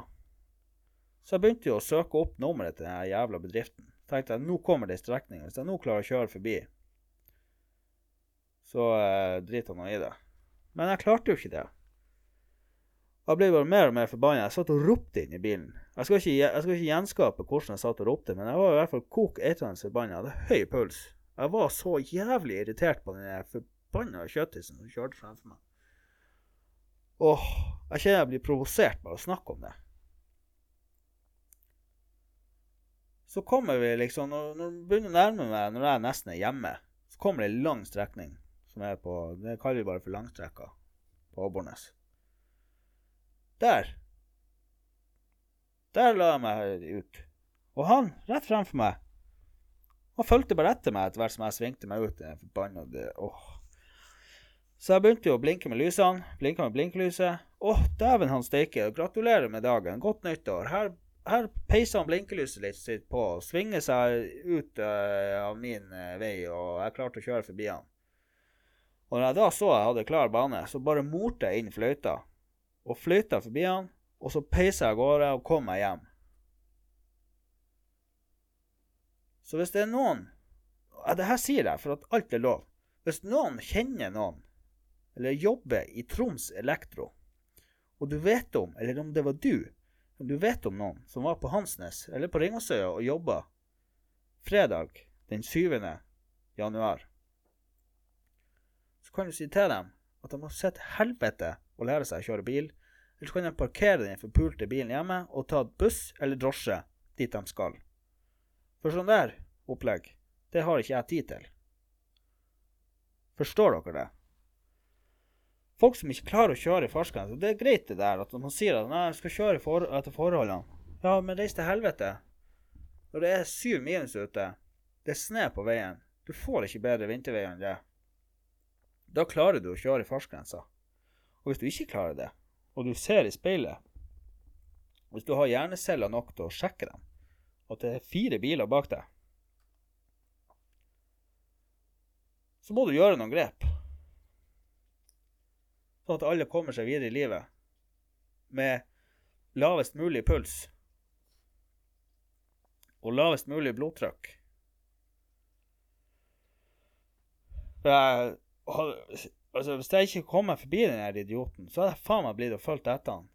Så jeg begynte jo å søke opp nummeret til den jævla bedriften. Tenkte jeg, nå kommer det ei strekning. Hvis jeg nå klarer å kjøre forbi, så eh, driter jeg nå i det. Men jeg klarte jo ikke det. Jeg ble bare mer og mer forbanna. Jeg satt og ropte inn i bilen. Jeg skal, ikke, jeg skal ikke gjenskape hvordan jeg satt og ropte, men jeg var i hvert fall kok eitrende forbanna. Jeg hadde høy puls. Jeg var så jævlig irritert på den forbanna kjøttisen som kjørte fremfor meg. Åh, jeg kjenner jeg blir provosert bare å snakke om det. Så kommer vi liksom Når, når det begynner å nærme meg, når jeg nesten er hjemme, så kommer det en lang strekning som er på Det kaller vi bare for langstrekka på Åbornes. Der. Der la jeg meg ut. Og han, rett fremfor meg, han fulgte bare etter meg etter hvert som jeg svingte meg ut. Den forbannede åh. Så jeg begynte jo å blinke med lysene. Blinka med blinkelyset. Å, dæven han steike. Gratulerer med dagen. Godt nyttår. Her, her peiser han blinkelyset litt sitt på og svinger seg ut uh, av min uh, vei, og jeg klarte å kjøre forbi han. Og når jeg da så jeg hadde klar bane, så bare morte jeg inn fløyta. Og fløyta forbi han, og så peisa jeg av gårde og kom meg hjem. Så hvis det er noen ja, Det her sier jeg for at alt er lov. Hvis noen kjenner noen, eller jobber i Troms Elektro, og du vet om, eller om det var du, om du vet om noen som var på Hansnes eller på Ringåsøya og jobba fredag den 7. januar så kan du si til dem at de må se helvete og lære seg å kjøre bil. Eller så kan de parkere den forpulte bilen hjemme og ta buss eller drosje dit de skal. For sånn der opplegg, det har ikke jeg tid til. Forstår dere det? Folk som ikke klarer å kjøre i fartsgrensa, det er greit det der at man sier at nei, skal kjøre for, etter forholdene. Ja, men reis til helvete. Når det er syv minus ute, det er sne på veien, du får ikke bedre vintervei enn det. Da klarer du å kjøre i fartsgrensa. Og hvis du ikke klarer det, og du ser i speilet Hvis du har hjerneceller nok til å sjekke dem, at det er fire biler bak deg, så må du gjøre noen grep. Sånn at alle kommer seg videre i livet med lavest mulig puls og lavest mulig blodtrykk. Jeg altså, Hvis jeg ikke kom meg forbi den her idioten, så hadde jeg faen meg blitt og fulgt etter han.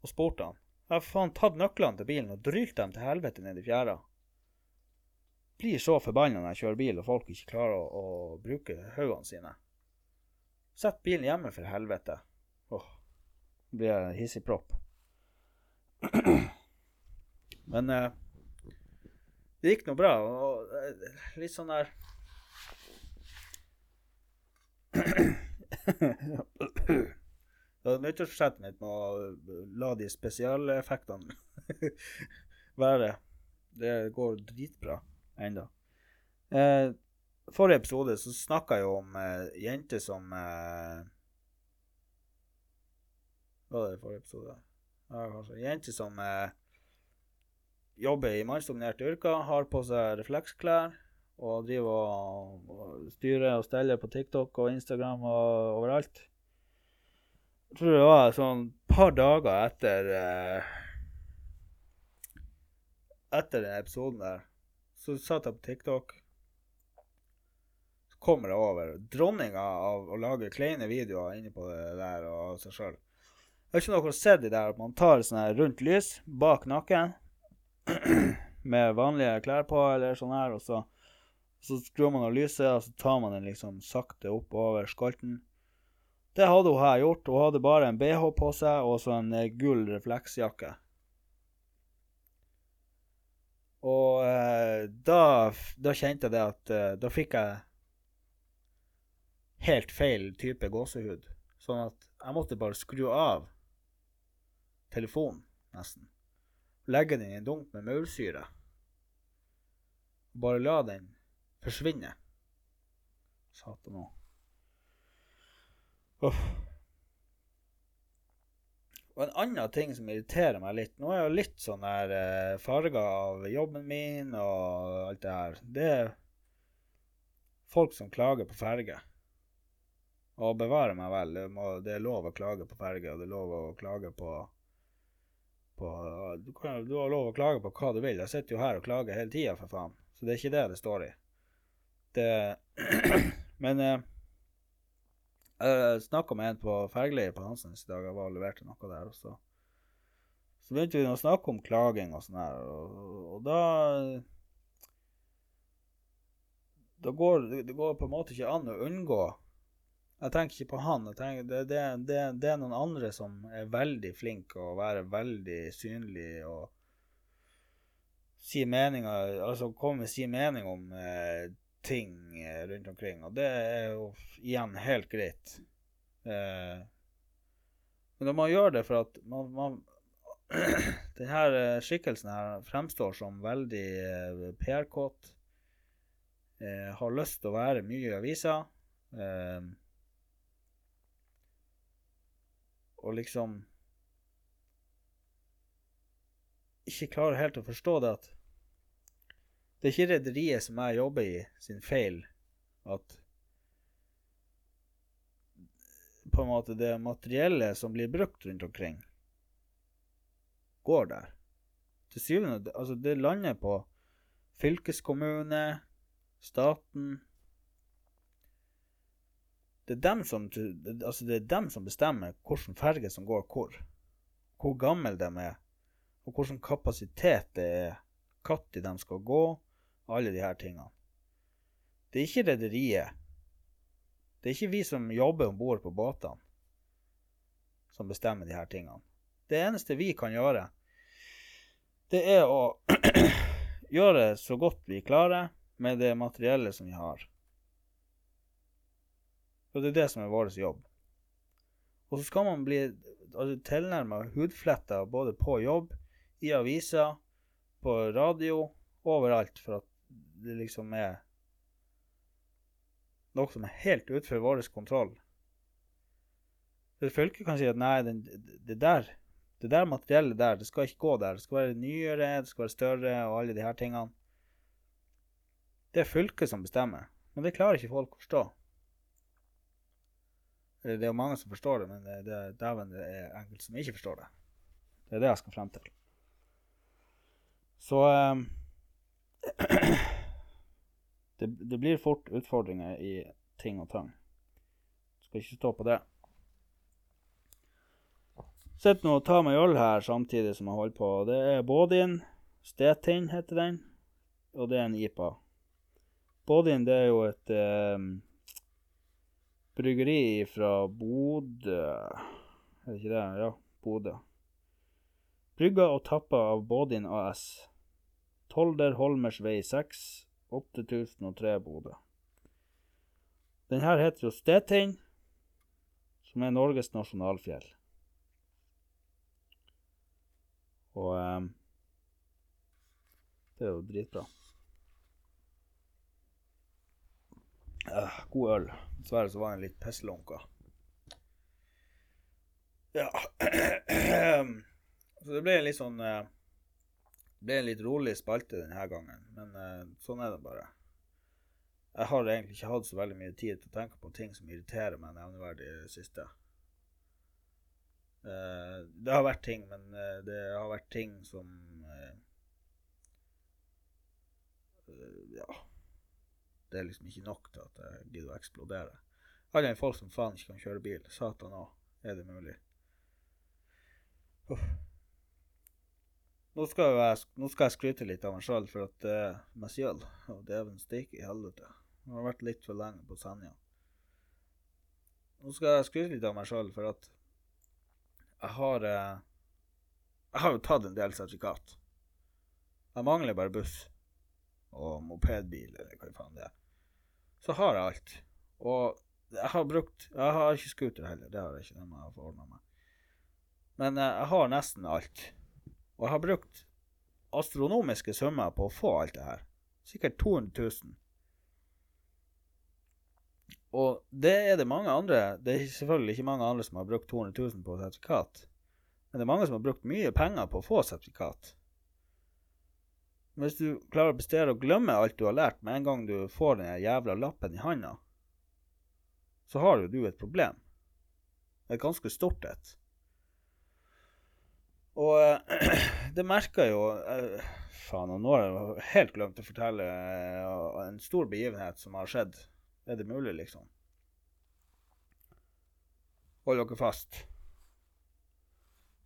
Og spurt han. Jeg har faen tatt nøklene til bilen og drylt dem til helvete ned i fjæra. Blir så forbanna når jeg kjører bil og folk ikke klarer å, å bruke haugene sine. Sett bilen hjemme, for helvete. Åh. blir jeg hissigpropp. Men eh, det gikk nå bra. Og eh, litt sånn der Nyttårsforsettet mitt med å la de spesialeffektene være. Det går dritbra ennå. Eh, forrige episode så snakka jeg jo om eh, jenter som eh, var det forrige episode? Ja. Jenter som eh, jobber i mannsdominerte yrker, har på seg refleksklær og driver og, og styrer og steller på TikTok og Instagram og overalt. Jeg tror det var sånn par dager etter eh, Etter den episoden der, så satt jeg på TikTok. Kommer deg over dronninga av å lage kleine videoer inni på det der og seg sjøl. Jeg har ikke noe sett i der at man tar sånn her rundt lys bak nakken med vanlige klær på, eller sånn her, og så, så skrur man av lyset, og så tar man den liksom sakte opp over skolten. Det hadde hun her gjort. Hun hadde bare en bh på seg og så en eh, gull refleksjakke. Og eh, da, da kjente jeg det at eh, Da fikk jeg helt feil type gåsehud. Sånn at jeg måtte bare skru av telefonen, nesten. Legge den i en dunk med maursyre. Bare la den forsvinne. Satan òg. Uff. Og en annen ting som irriterer meg litt Nå er jeg litt sånn der eh, farga av jobben min og alt det her. Det er folk som klager på ferge. Og bevare meg vel, det, må, det er lov å klage på ferge, og det er lov å klage på, på du, kan, du har lov å klage på hva du vil. Jeg sitter jo her og klager hele tida, for faen. Så det er ikke det det står i. Det Men eh, jeg snakka med en på fergeleiet på Hansens i dag. Jeg var og leverte noe der. Og så, så begynte vi å snakke om klaging og sånn her, og, og da da går, det går på en måte ikke an å unngå Jeg tenker ikke på han. tenker, det, det, det, det er noen andre som er veldig flinke og være veldig synlig og si meninger Altså komme med sin mening om eh, ting eh, rundt omkring. Og det er jo igjen helt greit. Eh, men da må man gjøre det for at man, man denne skikkelsen her fremstår som veldig eh, PR-kåt. Eh, har lyst til å være mye i avisa. Eh, og liksom Ikke klarer helt å forstå det at det er ikke rederiet som jeg jobber i, sin feil at på en måte det materiellet som blir brukt rundt omkring, går der. Til syvende Altså, det lander på fylkeskommune, staten Det er dem som, altså det er dem som bestemmer hvilken ferge som går hvor. Hvor gammel de er, og hvilken kapasitet det er. Når de skal gå, alle her tingene. Det er ikke rederiet. Det er ikke vi som jobber om bord på båtene, som bestemmer her tingene. Det eneste vi kan gjøre, det er å gjøre så godt vi klarer med det materiellet som vi har. Og det er det som er vår jobb. Og så skal man bli altså, tilnærma hudfletta både på jobb, i aviser, på radio, overalt, for at det liksom er noe som er helt utenfor vår kontroll. Fylket kan si at nei, den, det, der, det der materiellet der, det skal ikke gå der. Det skal være nyere, det skal være større og alle de her tingene. Det er fylket som bestemmer, men det klarer ikke folk å forstå. Det er jo mange som forstår det, men det, det, dæven, det er enkelte som ikke forstår det. Det er det jeg skal frem til. Så um, det, det, blir fort utfordringer i ting og tang. Skal ikke stå på det. Sitter nå og tar meg øl her samtidig som jeg holder på. Det er Bådin. Stetind heter den. Og det er en IPA. Bådin det er jo et eh, bryggeri fra Bodø Er det ikke det? Ja, Bodø. Brygga og tappa av Bådin AS. Tolder Holmers vei 6, 8003 Bodø. Den her heter jo Stetind, som er Norges nasjonalfjell. Og um, det er jo dritbra. Eh, god øl. Dessverre så var den litt pisslunka. Ja Så det ble en litt sånn uh, Det ble en litt rolig spalte denne gangen, men uh, sånn er det bare. Jeg har egentlig ikke hatt så veldig mye tid til å tenke på ting som irriterer meg nevneverdig i det siste. Uh, det har vært ting, men uh, det har vært ting som uh, Ja. Det er liksom ikke nok til at jeg gidder å eksplodere. Alle folk som faen ikke kan kjøre bil. Satan òg, er det mulig? Uff. Nå skal, jeg, nå skal jeg skryte litt av meg sjøl, for at uh, meg sjøl Og dæven steike i helvete. Jeg har vært litt for lenge på Senja. Nå skal jeg skryte litt av meg sjøl, for at jeg har uh, Jeg har jo tatt en del sertifikat. Jeg mangler bare buss og mopedbil, eller hva faen det er. Så har jeg alt. Og jeg har brukt Jeg har ikke scooter heller, det har jeg ikke. Den jeg har ordna meg. Men uh, jeg har nesten alt. Og jeg har brukt astronomiske summer på å få alt det her. Sikkert 200 000. Og det er det mange andre Det er selvfølgelig ikke mange andre som har brukt 200 000 på sertifikat. Men det er mange som har brukt mye penger på å få sertifikat. Men hvis du klarer å prestere å glemme alt du har lært med en gang du får den jævla lappen i handa, så har jo du et problem. Et ganske stort et. Og eh, det merka jo eh, Faen, og nå har jeg helt glemt å fortelle eh, en stor begivenhet som har skjedd. Er det mulig, liksom? Hold dere fast.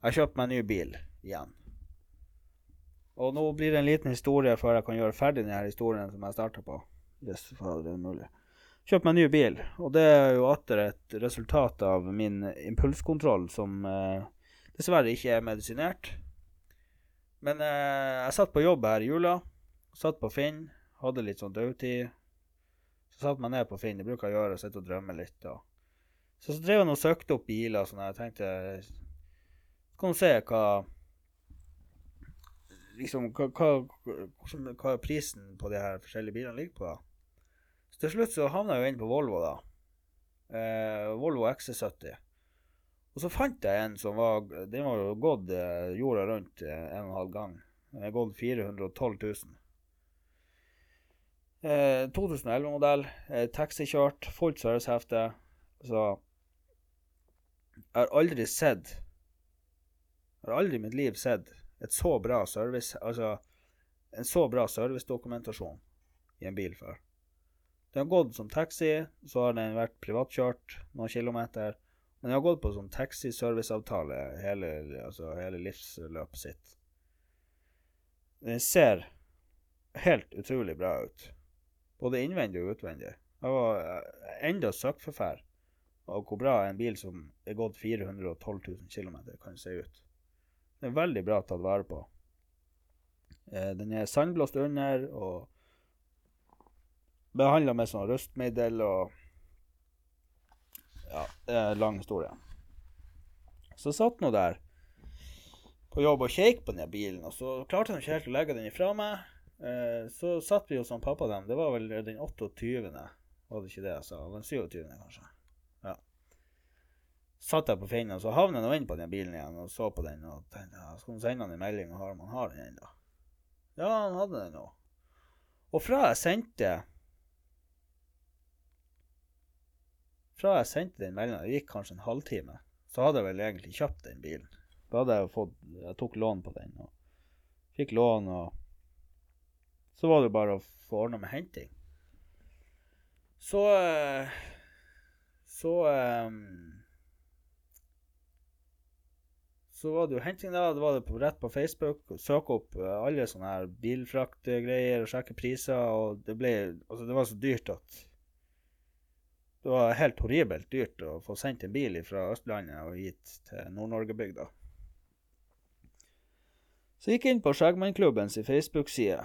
Jeg har kjøpt meg en ny bil igjen. Og nå blir det en liten historie før jeg kan gjøre ferdig denne historien som jeg starta på. Hvis det er mulig. Kjøpt meg en ny bil, og det er jo atter et resultat av min impulskontroll som eh, dessverre ikke er medisinert. Men eh, jeg satt på jobb her i jula. Satt på Finn. Hadde litt sånn dødtid. Så satte meg ned på Finn. Det bruker jeg gjøre. Sitte og drømme litt. Og. Så, så drev jeg og søkte opp biler. Sånn jeg tenkte Så kan du se hva Liksom hva, hva, hva prisen på de her forskjellige bilene ligger på. da. Så til slutt så havna jeg jo inn på Volvo, da. Eh, Volvo XC70. Og så fant jeg en som var Den var jo gått eh, jorda rundt eh, en og en halv gang. Den er gått 412 000. Eh, 2011-modell. Eh, taxikjørt. Fullt servicehefte. Så Jeg har aldri sett Jeg har aldri i mitt liv sett et så bra service Altså en så bra servicedokumentasjon i en bil før. Den har gått som taxi, så har den vært privatkjørt noen kilometer. Men den har gått på sånn taxiserviceavtale hele, altså hele livsløpet sitt. Den ser helt utrolig bra ut. Både innvendig og utvendig. Jeg var enda søkkforferd av hvor bra en bil som er gått 412 000 km, kan se ut. Den er veldig bra tatt vare på. Eh, den er sandblåst under og behandla med sånn rustmiddel og Ja, det er en lang historie. Så satt nå der på jobb og kjekk på den bilen, og så klarte han ikke helt å legge den ifra meg. Eh, så satt vi hos han pappa dem, det var vel den 28., var det ikke det jeg sa? Den 27., kanskje. Satt jeg på Finn, og så havnet jeg nå inn på den bilen igjen og så på den og tenkte ja, skal sende han en melding og om han har den ennå. Ja, han hadde den nå. Og fra jeg sendte Fra jeg sendte den meldinga, det gikk kanskje en halvtime, så hadde jeg vel egentlig kjøpt den bilen. Da hadde jeg fått Jeg tok lån på den og fikk lån, og så var det bare å få ordna med henting. Så Så Så var det jo henting, da. Det var det på, rett på Facebook. Søke opp alle sånne her bilfraktgreier og sjekke priser, og det ble Altså, det var så dyrt at Det var helt horribelt dyrt å få sendt en bil fra Østlandet og hit til Nord-Norge-bygda. Så jeg gikk inn på Skjeggmannklubben sin Facebook-side,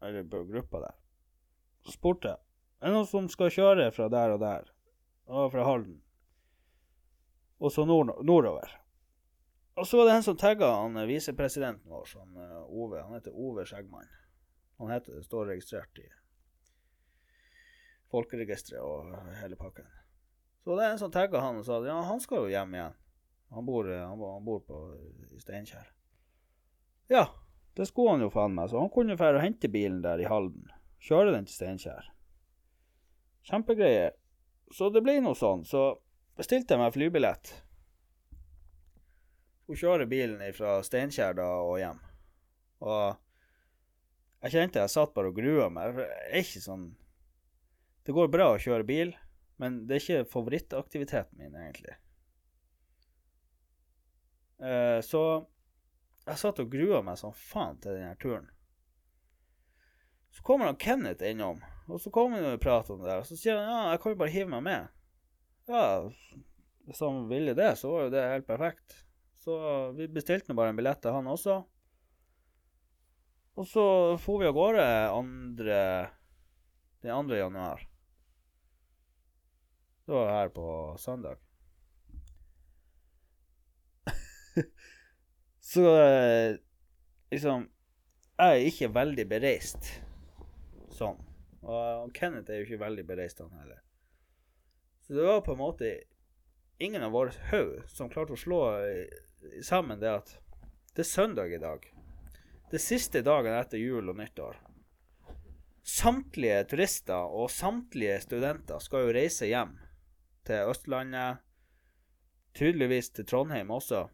eller på gruppa der, og spurte er det noen som skal kjøre fra der og der, og fra Halden, og så nord nordover. Og så var det en som tagga han eh, visepresidenten vår, han, Ove. Han heter Ove Skjeggmann. Han heter står registrert i folkeregisteret og hele pakken. Så det er en som tagga han og sa at ja, han skal jo hjem igjen. Han bor, eh, han, han bor på, Steinkjer. Ja, det skulle han jo faen meg, så han kunne dra og hente bilen der i Halden. Kjøre den til Steinkjer. Kjempegreier. Så det ble noe sånn. Så bestilte jeg meg flybillett. Hun kjører bilen fra Steinkjer da og hjem. Og jeg kjente jeg satt bare og grua meg. Det er ikke sånn Det går bra å kjøre bil, men det er ikke favorittaktiviteten min, egentlig. Eh, så jeg satt og grua meg som faen til denne turen. Så kommer han Kenneth innom, og så kommer han og prater om det der. Og så sier han ja, jeg kan jo bare hive meg med. Ja, hvis han ville det, så var jo det helt perfekt. Så vi bestilte nå bare en billett til han også. Og så for vi av gårde andre den 2. januar. Det var her på søndag. så eh, liksom Jeg er ikke veldig bereist sånn. Og Kenneth er jo ikke veldig bereist, han heller. Så det var på en måte ingen av våre haug som klarte å slå sammen det at det er søndag i dag. Det er siste dagen etter jul og nyttår. Samtlige turister og samtlige studenter skal jo reise hjem til Østlandet, tydeligvis til Trondheim også.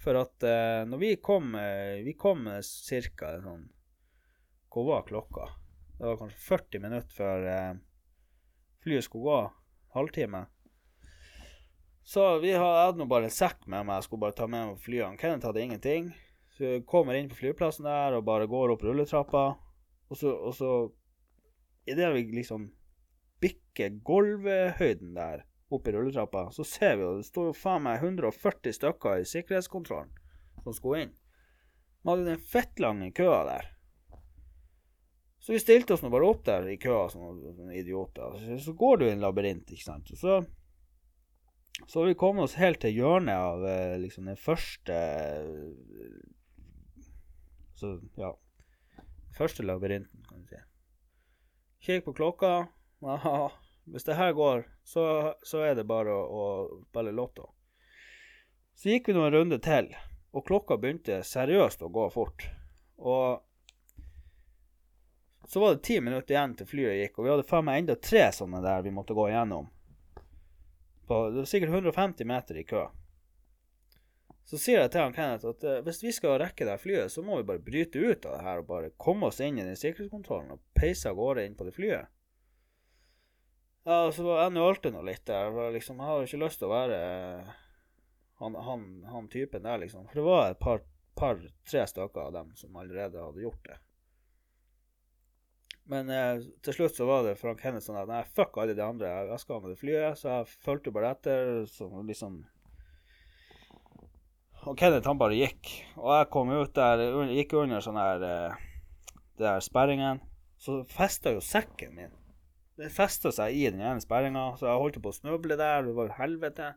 For at eh, når vi kom Vi kom ca. sånn Hvor var klokka? Det var kanskje 40 minutter før eh, flyet skulle gå. Halvtime. Så vi hadde nå bare en sekk med meg. Jeg skulle bare ta med meg flyene. Kenneth hadde ingenting. Så jeg kommer inn på flyplassen der og bare går opp rulletrappa. Og så, og så Idet vi liksom bikker gulvhøyden der opp i rulletrappa, så ser vi jo det står jo faen meg 140 stykker i sikkerhetskontrollen som skulle inn. Vi hadde den fettlange køa der. Så vi stilte oss nå bare opp der i køa som idioter. Så går du i en labyrint, ikke sant. Og så så vi kommet oss helt til hjørnet av eh, liksom den første Så, ja Første labyrinten, kan du si. Kikk på klokka. Aha, hvis det her går, så, så er det bare å, å spille lotto. Så gikk vi nå en runde til, og klokka begynte seriøst å gå fort. Og så var det ti minutter igjen til flyet gikk, og vi hadde faen meg enda tre sånne der vi måtte gå igjennom. På, det var sikkert 150 meter i kø. Så sier jeg til han Kenneth at uh, hvis vi skal rekke det flyet, så må vi bare bryte ut av det her og bare komme oss inn i den sikkerhetskontrollen og peise av gårde inn på det flyet. Ja, og så var jeg nå litt der. For liksom, jeg har jo ikke lyst til å være uh, han, han, han, typen der, liksom. For det var et par, par tre stykker av dem som allerede hadde gjort det. Men eh, til slutt så var det Frank Hennes sånn at nei, fuck alle de andre, jeg skal med det flyet. Så jeg fulgte bare etter. Så liksom Og Kenneth han bare gikk. Og jeg kom ut der, gikk under sånn her eh, Det der sperringen. Så festa jo sekken min. Det festa seg i den ene sperringa, så jeg holdt på å snuble der. Det var helvete.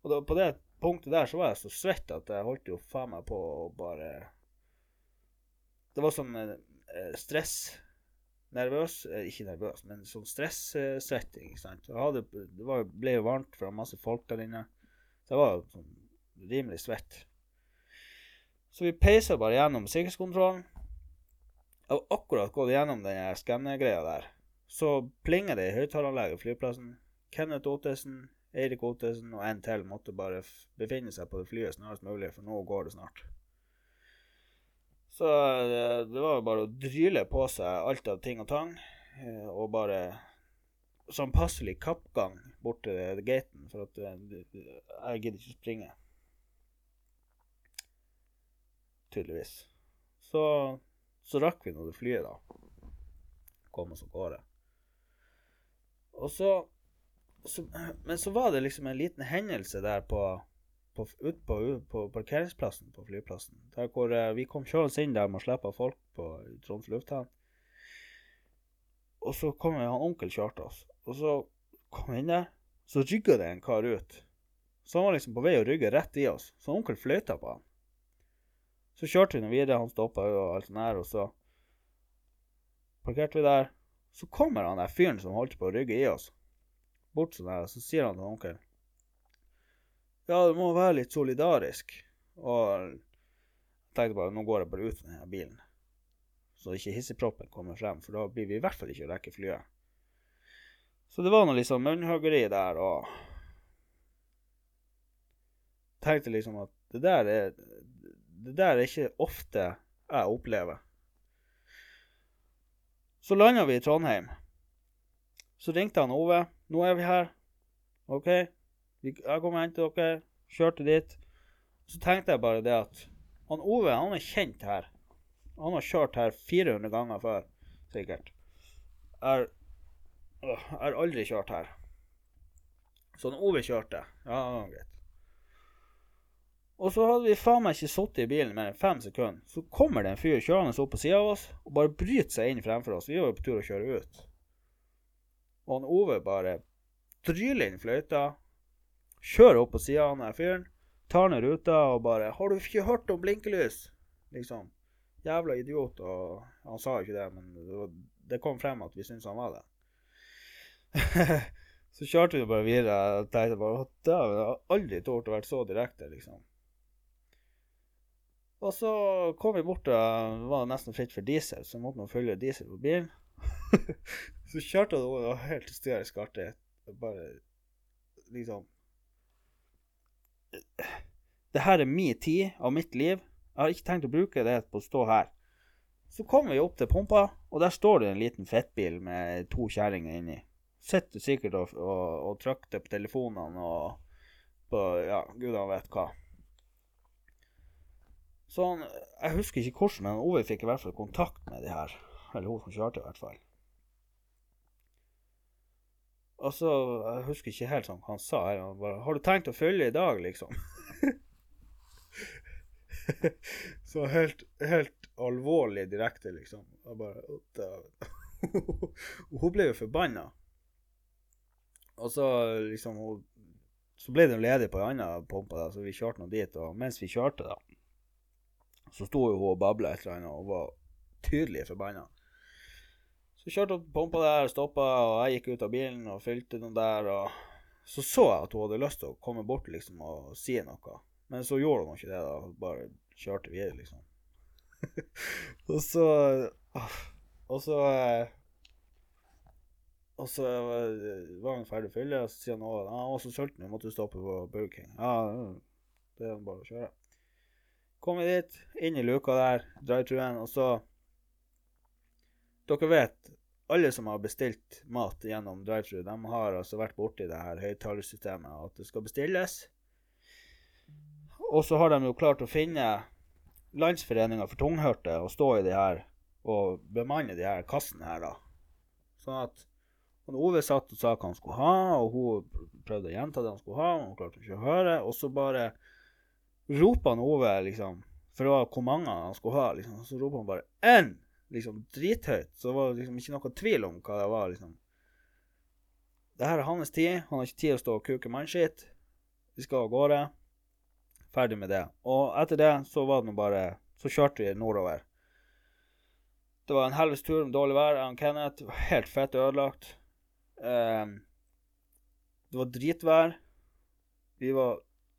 Og da, på det punktet der så var jeg så svett at jeg holdt jo faen meg på å bare Det var sånn eh, stress nervøs eh, Ikke nervøs, men sånn stresssetting. Det, var, ble jo varmt for masse folk der inne. Så jeg var sånn rimelig svett. Så vi peisa bare gjennom sikkerhetskontrollen. Jeg har akkurat gått gjennom den skannegreia der. Så plinger det i høyttaleranlegget på flyplassen. Kenneth Ottesen, Eirik Ottesen og en til måtte bare befinne seg på det flyet snarest mulig, for nå går det snart. Så det, det var jo bare å dryle på seg alt av ting og tang, eh, og bare sånn passelig kappgang bort til gaten, for at eh, jeg gidder ikke å springe. Tydeligvis. Så, så rakk vi nå det flyet, da. Kom oss av gårde. Og så, så Men så var det liksom en liten hendelse der på på, ut på, på parkeringsplassen på flyplassen. Der hvor uh, vi kom kjørende inn der med å slippe folk på Troms lufthavn. Og så kom han onkel kjørte oss. Og så kom vi inn der, så rygga det en kar ut. Så han var liksom på vei å rygge rett i oss. Så onkel fløyta på han. Så kjørte vi nå videre, han stoppa og alt sånt der, og så parkerte vi der. Så kommer han der fyren som holdt på å rygge i oss, bort sånn der, og så sier han til onkel Ja, du må være litt solidarisk. Og jeg tenkte bare nå går jeg bare ut med denne bilen, så ikke hisseproppen kommer frem, for da blir vi i hvert fall ikke å rekke flyet. Så det var noe liksom munnhuggeri der, og tenkte liksom at det der er Det der er ikke ofte jeg opplever. Så landa vi i Trondheim. Så ringte han Ove. 'Nå er vi her. OK, jeg kommer og henter dere.' Kjørte dit. Så tenkte jeg bare det at han Ove han er kjent her. Han har kjørt her 400 ganger før, sikkert. Jeg har aldri kjørt her. Så han Ove kjørte. Ja, greit. Og så hadde vi faen meg ikke sittet i bilen mer enn fem sekunder. Så kommer det en fyr kjørende opp på sida av oss og bare bryter seg inn fremfor oss. Vi var jo på tur å kjøre ut. Og han Ove bare dryler inn fløyta, kjører opp på sida av den fyren, tar ned ruta og bare 'Har du ikke hørt om blinkelys?' Liksom. Jævla idiot. Og han sa jo ikke det, men det, kom frem at vi syntes han var det. så kjørte vi bare videre og tenkte bare Dæven, jeg har aldri tort å være så direkte, liksom. Og så kom vi bort, og det var nesten fritt for diesel, så måtte man fylle diesel på bilen. så kjørte han og det var helt hysterisk artig. Bare liksom Det her er min tid av mitt liv. Jeg har ikke tenkt å bruke det på å stå her. Så kommer vi opp til pumpa, og der står det en liten fettbil med to kjerringer inni. Sitter sikkert og, og, og trykker på telefonene og på Ja, gudene vet hva. Så han, Jeg husker ikke hvordan, men Ove fikk i hvert fall kontakt med de her. Eller hun som kjørte, i hvert fall. Og så, Jeg husker ikke helt sånn han sa. Han bare 'Har du tenkt å følge i dag', liksom? så helt, helt alvorlig direkte, liksom. Jeg bare Hun ble jo forbanna. Og så liksom hun, Så ble det ledig på ei anna pumpe, da, så vi kjørte nå dit. Og mens vi kjørte, da, så sto jo hun og babla et eller annet og var tydelig forbanna. Så kjørte hun pumpa der, stoppa, og jeg gikk ut av bilen og fylte noe der. og Så så jeg at hun hadde lyst til å komme bort liksom og si noe, men så gjorde hun ikke det. da, Bare kjørte videre, liksom. og så Og så Og så var han ferdig å fylle, og så sier han at han var så sulten, vi måtte stoppe på Burger King. Ja, det er bare å kjøre. Kom vi dit, inn i luka der, drive-truen, og så Dere vet, alle som har bestilt mat gjennom drive-tru, de har altså vært borti det her høyttalersystemet, at det skal bestilles. Og så har de jo klart å finne Landsforeninga for tunghørte og stå i de her og bemanne de her kassene her, da. Sånn at Ove satt og sa hva han skulle ha, og hun prøvde å gjenta det han skulle ha, men hun klarte ikke å høre. Og så bare roper han Ove, liksom, for det var hvor mange han skulle ha, liksom. Så roper han bare 'én', liksom, drithøyt. Så det var liksom ikke noe tvil om hva det var, liksom. Det her er hans tid. Han har ikke tid å stå og kuke mannskitt. Vi skal av gårde. Ferdig med det. Og etter det så var det nå bare Så kjørte vi nordover. Det var en helvetes tur med dårlig vær. Jeg og Kenneth var helt fett ødelagt. Um, det var dritvær. Vi var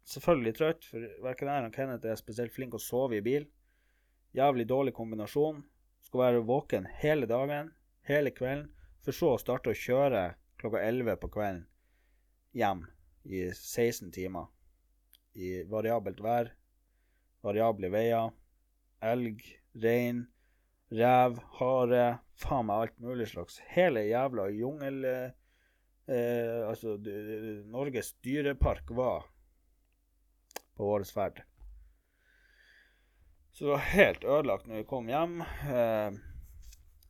selvfølgelig trøtt, for verken jeg eller Kenneth er spesielt flink å sove i bil. Jævlig dårlig kombinasjon. Skal være våken hele dagen, hele kvelden, for så å starte å kjøre klokka 11 på kvelden hjem i 16 timer. I variabelt vær, variable veier, elg, rein, rev, hare, faen meg alt mulig slags. Hele jævla jungel... Eh, altså, Norges dyrepark var på vår ferd. Så det var helt ødelagt når vi kom hjem. Eh,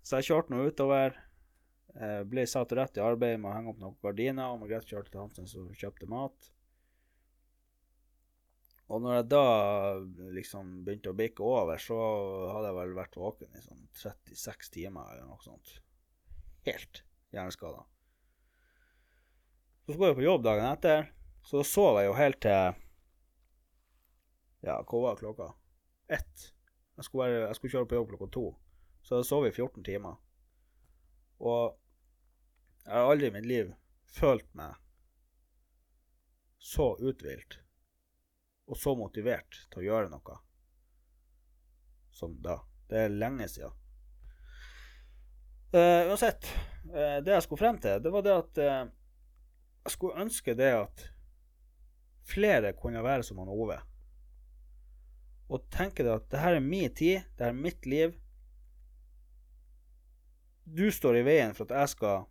så jeg kjørte nå utover. Eh, ble satt rett i arbeid med å henge opp noen gardiner, og Margrethe kjørte til Hansen som kjøpte mat. Og når jeg da liksom begynte å bikke over, så hadde jeg vel vært våken i sånn 36 timer eller noe sånt. Helt hjerneskada. Så skulle jeg på jobb dagen etter, så da sov jeg jo helt til Ja, hva var klokka? Ett. Jeg skulle, være, jeg skulle kjøre på jobb klokka to. Så jeg sov i 14 timer. Og jeg har aldri i mitt liv følt meg så uthvilt og så motivert til å gjøre noe som da. Det er lenge siden. Uh, uansett, uh, det jeg skulle frem til, det var det at uh, jeg skulle ønske det at flere kunne være som han Ove. Og tenke deg at det her er min tid, det her er mitt liv. Du står i veien for at jeg skal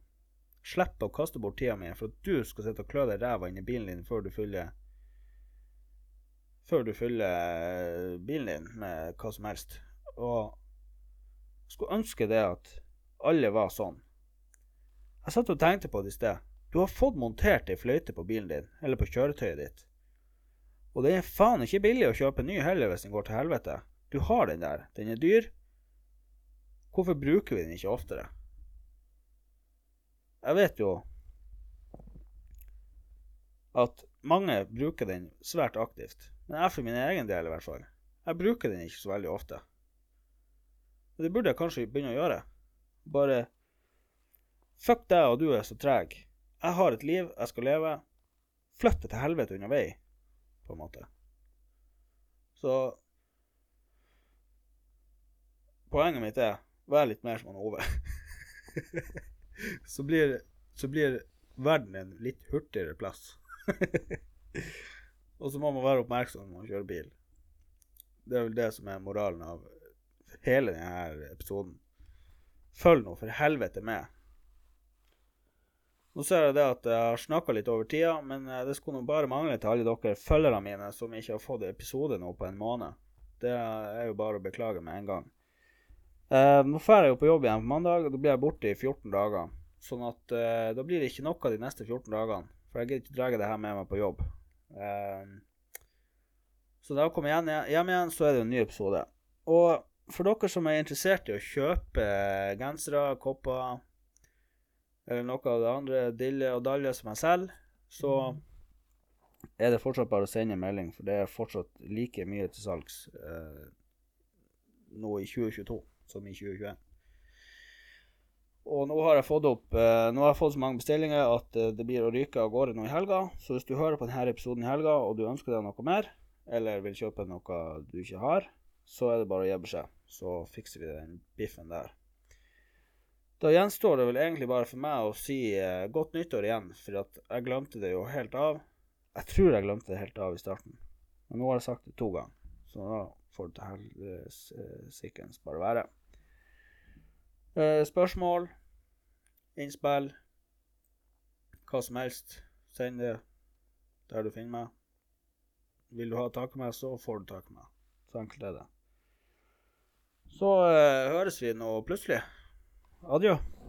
slippe å kaste bort tida mi, for at du skal sitte og klø deg ræva inn i bilen din før du fyller før du fyller bilen din med hva som helst. Og jeg skulle ønske det at alle var sånn. Jeg satt og tenkte på det i sted. Du har fått montert ei fløyte på bilen din, eller på kjøretøyet ditt. Og det er faen ikke billig å kjøpe ny heller hvis den går til helvete. Du har den der. Den er dyr. Hvorfor bruker vi den ikke oftere? Jeg vet jo at mange bruker den svært aktivt. Men jeg for min egen del, i hvert fall. Jeg bruker den ikke så veldig ofte. Og det burde jeg kanskje begynne å gjøre. Bare Fuck deg og du er så treg. Jeg har et liv jeg skal leve. Flytt det til helvete unna vei, på en måte. Så Poenget mitt er vær litt mer som han Ove. så, blir, så blir verden en litt hurtigere plass. og så må man være oppmerksom når man kjører bil. Det er vel det som er moralen av hele denne episoden. Følg nå for helvete med. Nå ser jeg det at jeg har snakka litt over tida, men eh, det skulle nå bare mangle til alle dere følgerne mine som ikke har fått episode nå på en måned. Det er jo bare å beklage med en gang. Eh, nå drar jeg jo på jobb igjen på mandag, og da blir jeg borte i 14 dager. Sånn at eh, da blir det ikke noe de neste 14 dagene. For jeg gidder ikke dra det her med meg på jobb. Eh, så da jeg kommer hjem, hjem igjen, så er det en ny episode. Og for dere som er interessert i å kjøpe gensere, kopper eller noe av det andre dille og dalje som jeg selger, så er det fortsatt bare å sende en melding, for det er fortsatt like mye til salgs eh, nå i 2022 som i 2021. Og nå har jeg fått opp eh, Nå har jeg fått så mange bestillinger at eh, det blir å ryke av gårde nå i helga. Så hvis du hører på denne episoden i helga, og du ønsker deg noe mer, eller vil kjøpe noe du ikke har, så er det bare å gi beskjed. Så fikser vi den biffen der. Da gjenstår det vel egentlig bare for meg å si eh, godt nyttår igjen, for jeg glemte det jo helt av. Jeg tror jeg glemte det helt av i starten, men nå har jeg sagt det to ganger, så da får det til helsikens bare være. Eh, spørsmål, innspill, hva som helst, send det der du finner meg. Vil du ha tak i meg, så får du tak i meg. Så enkelt er det. Så eh, høres vi nå plutselig. Alıyor.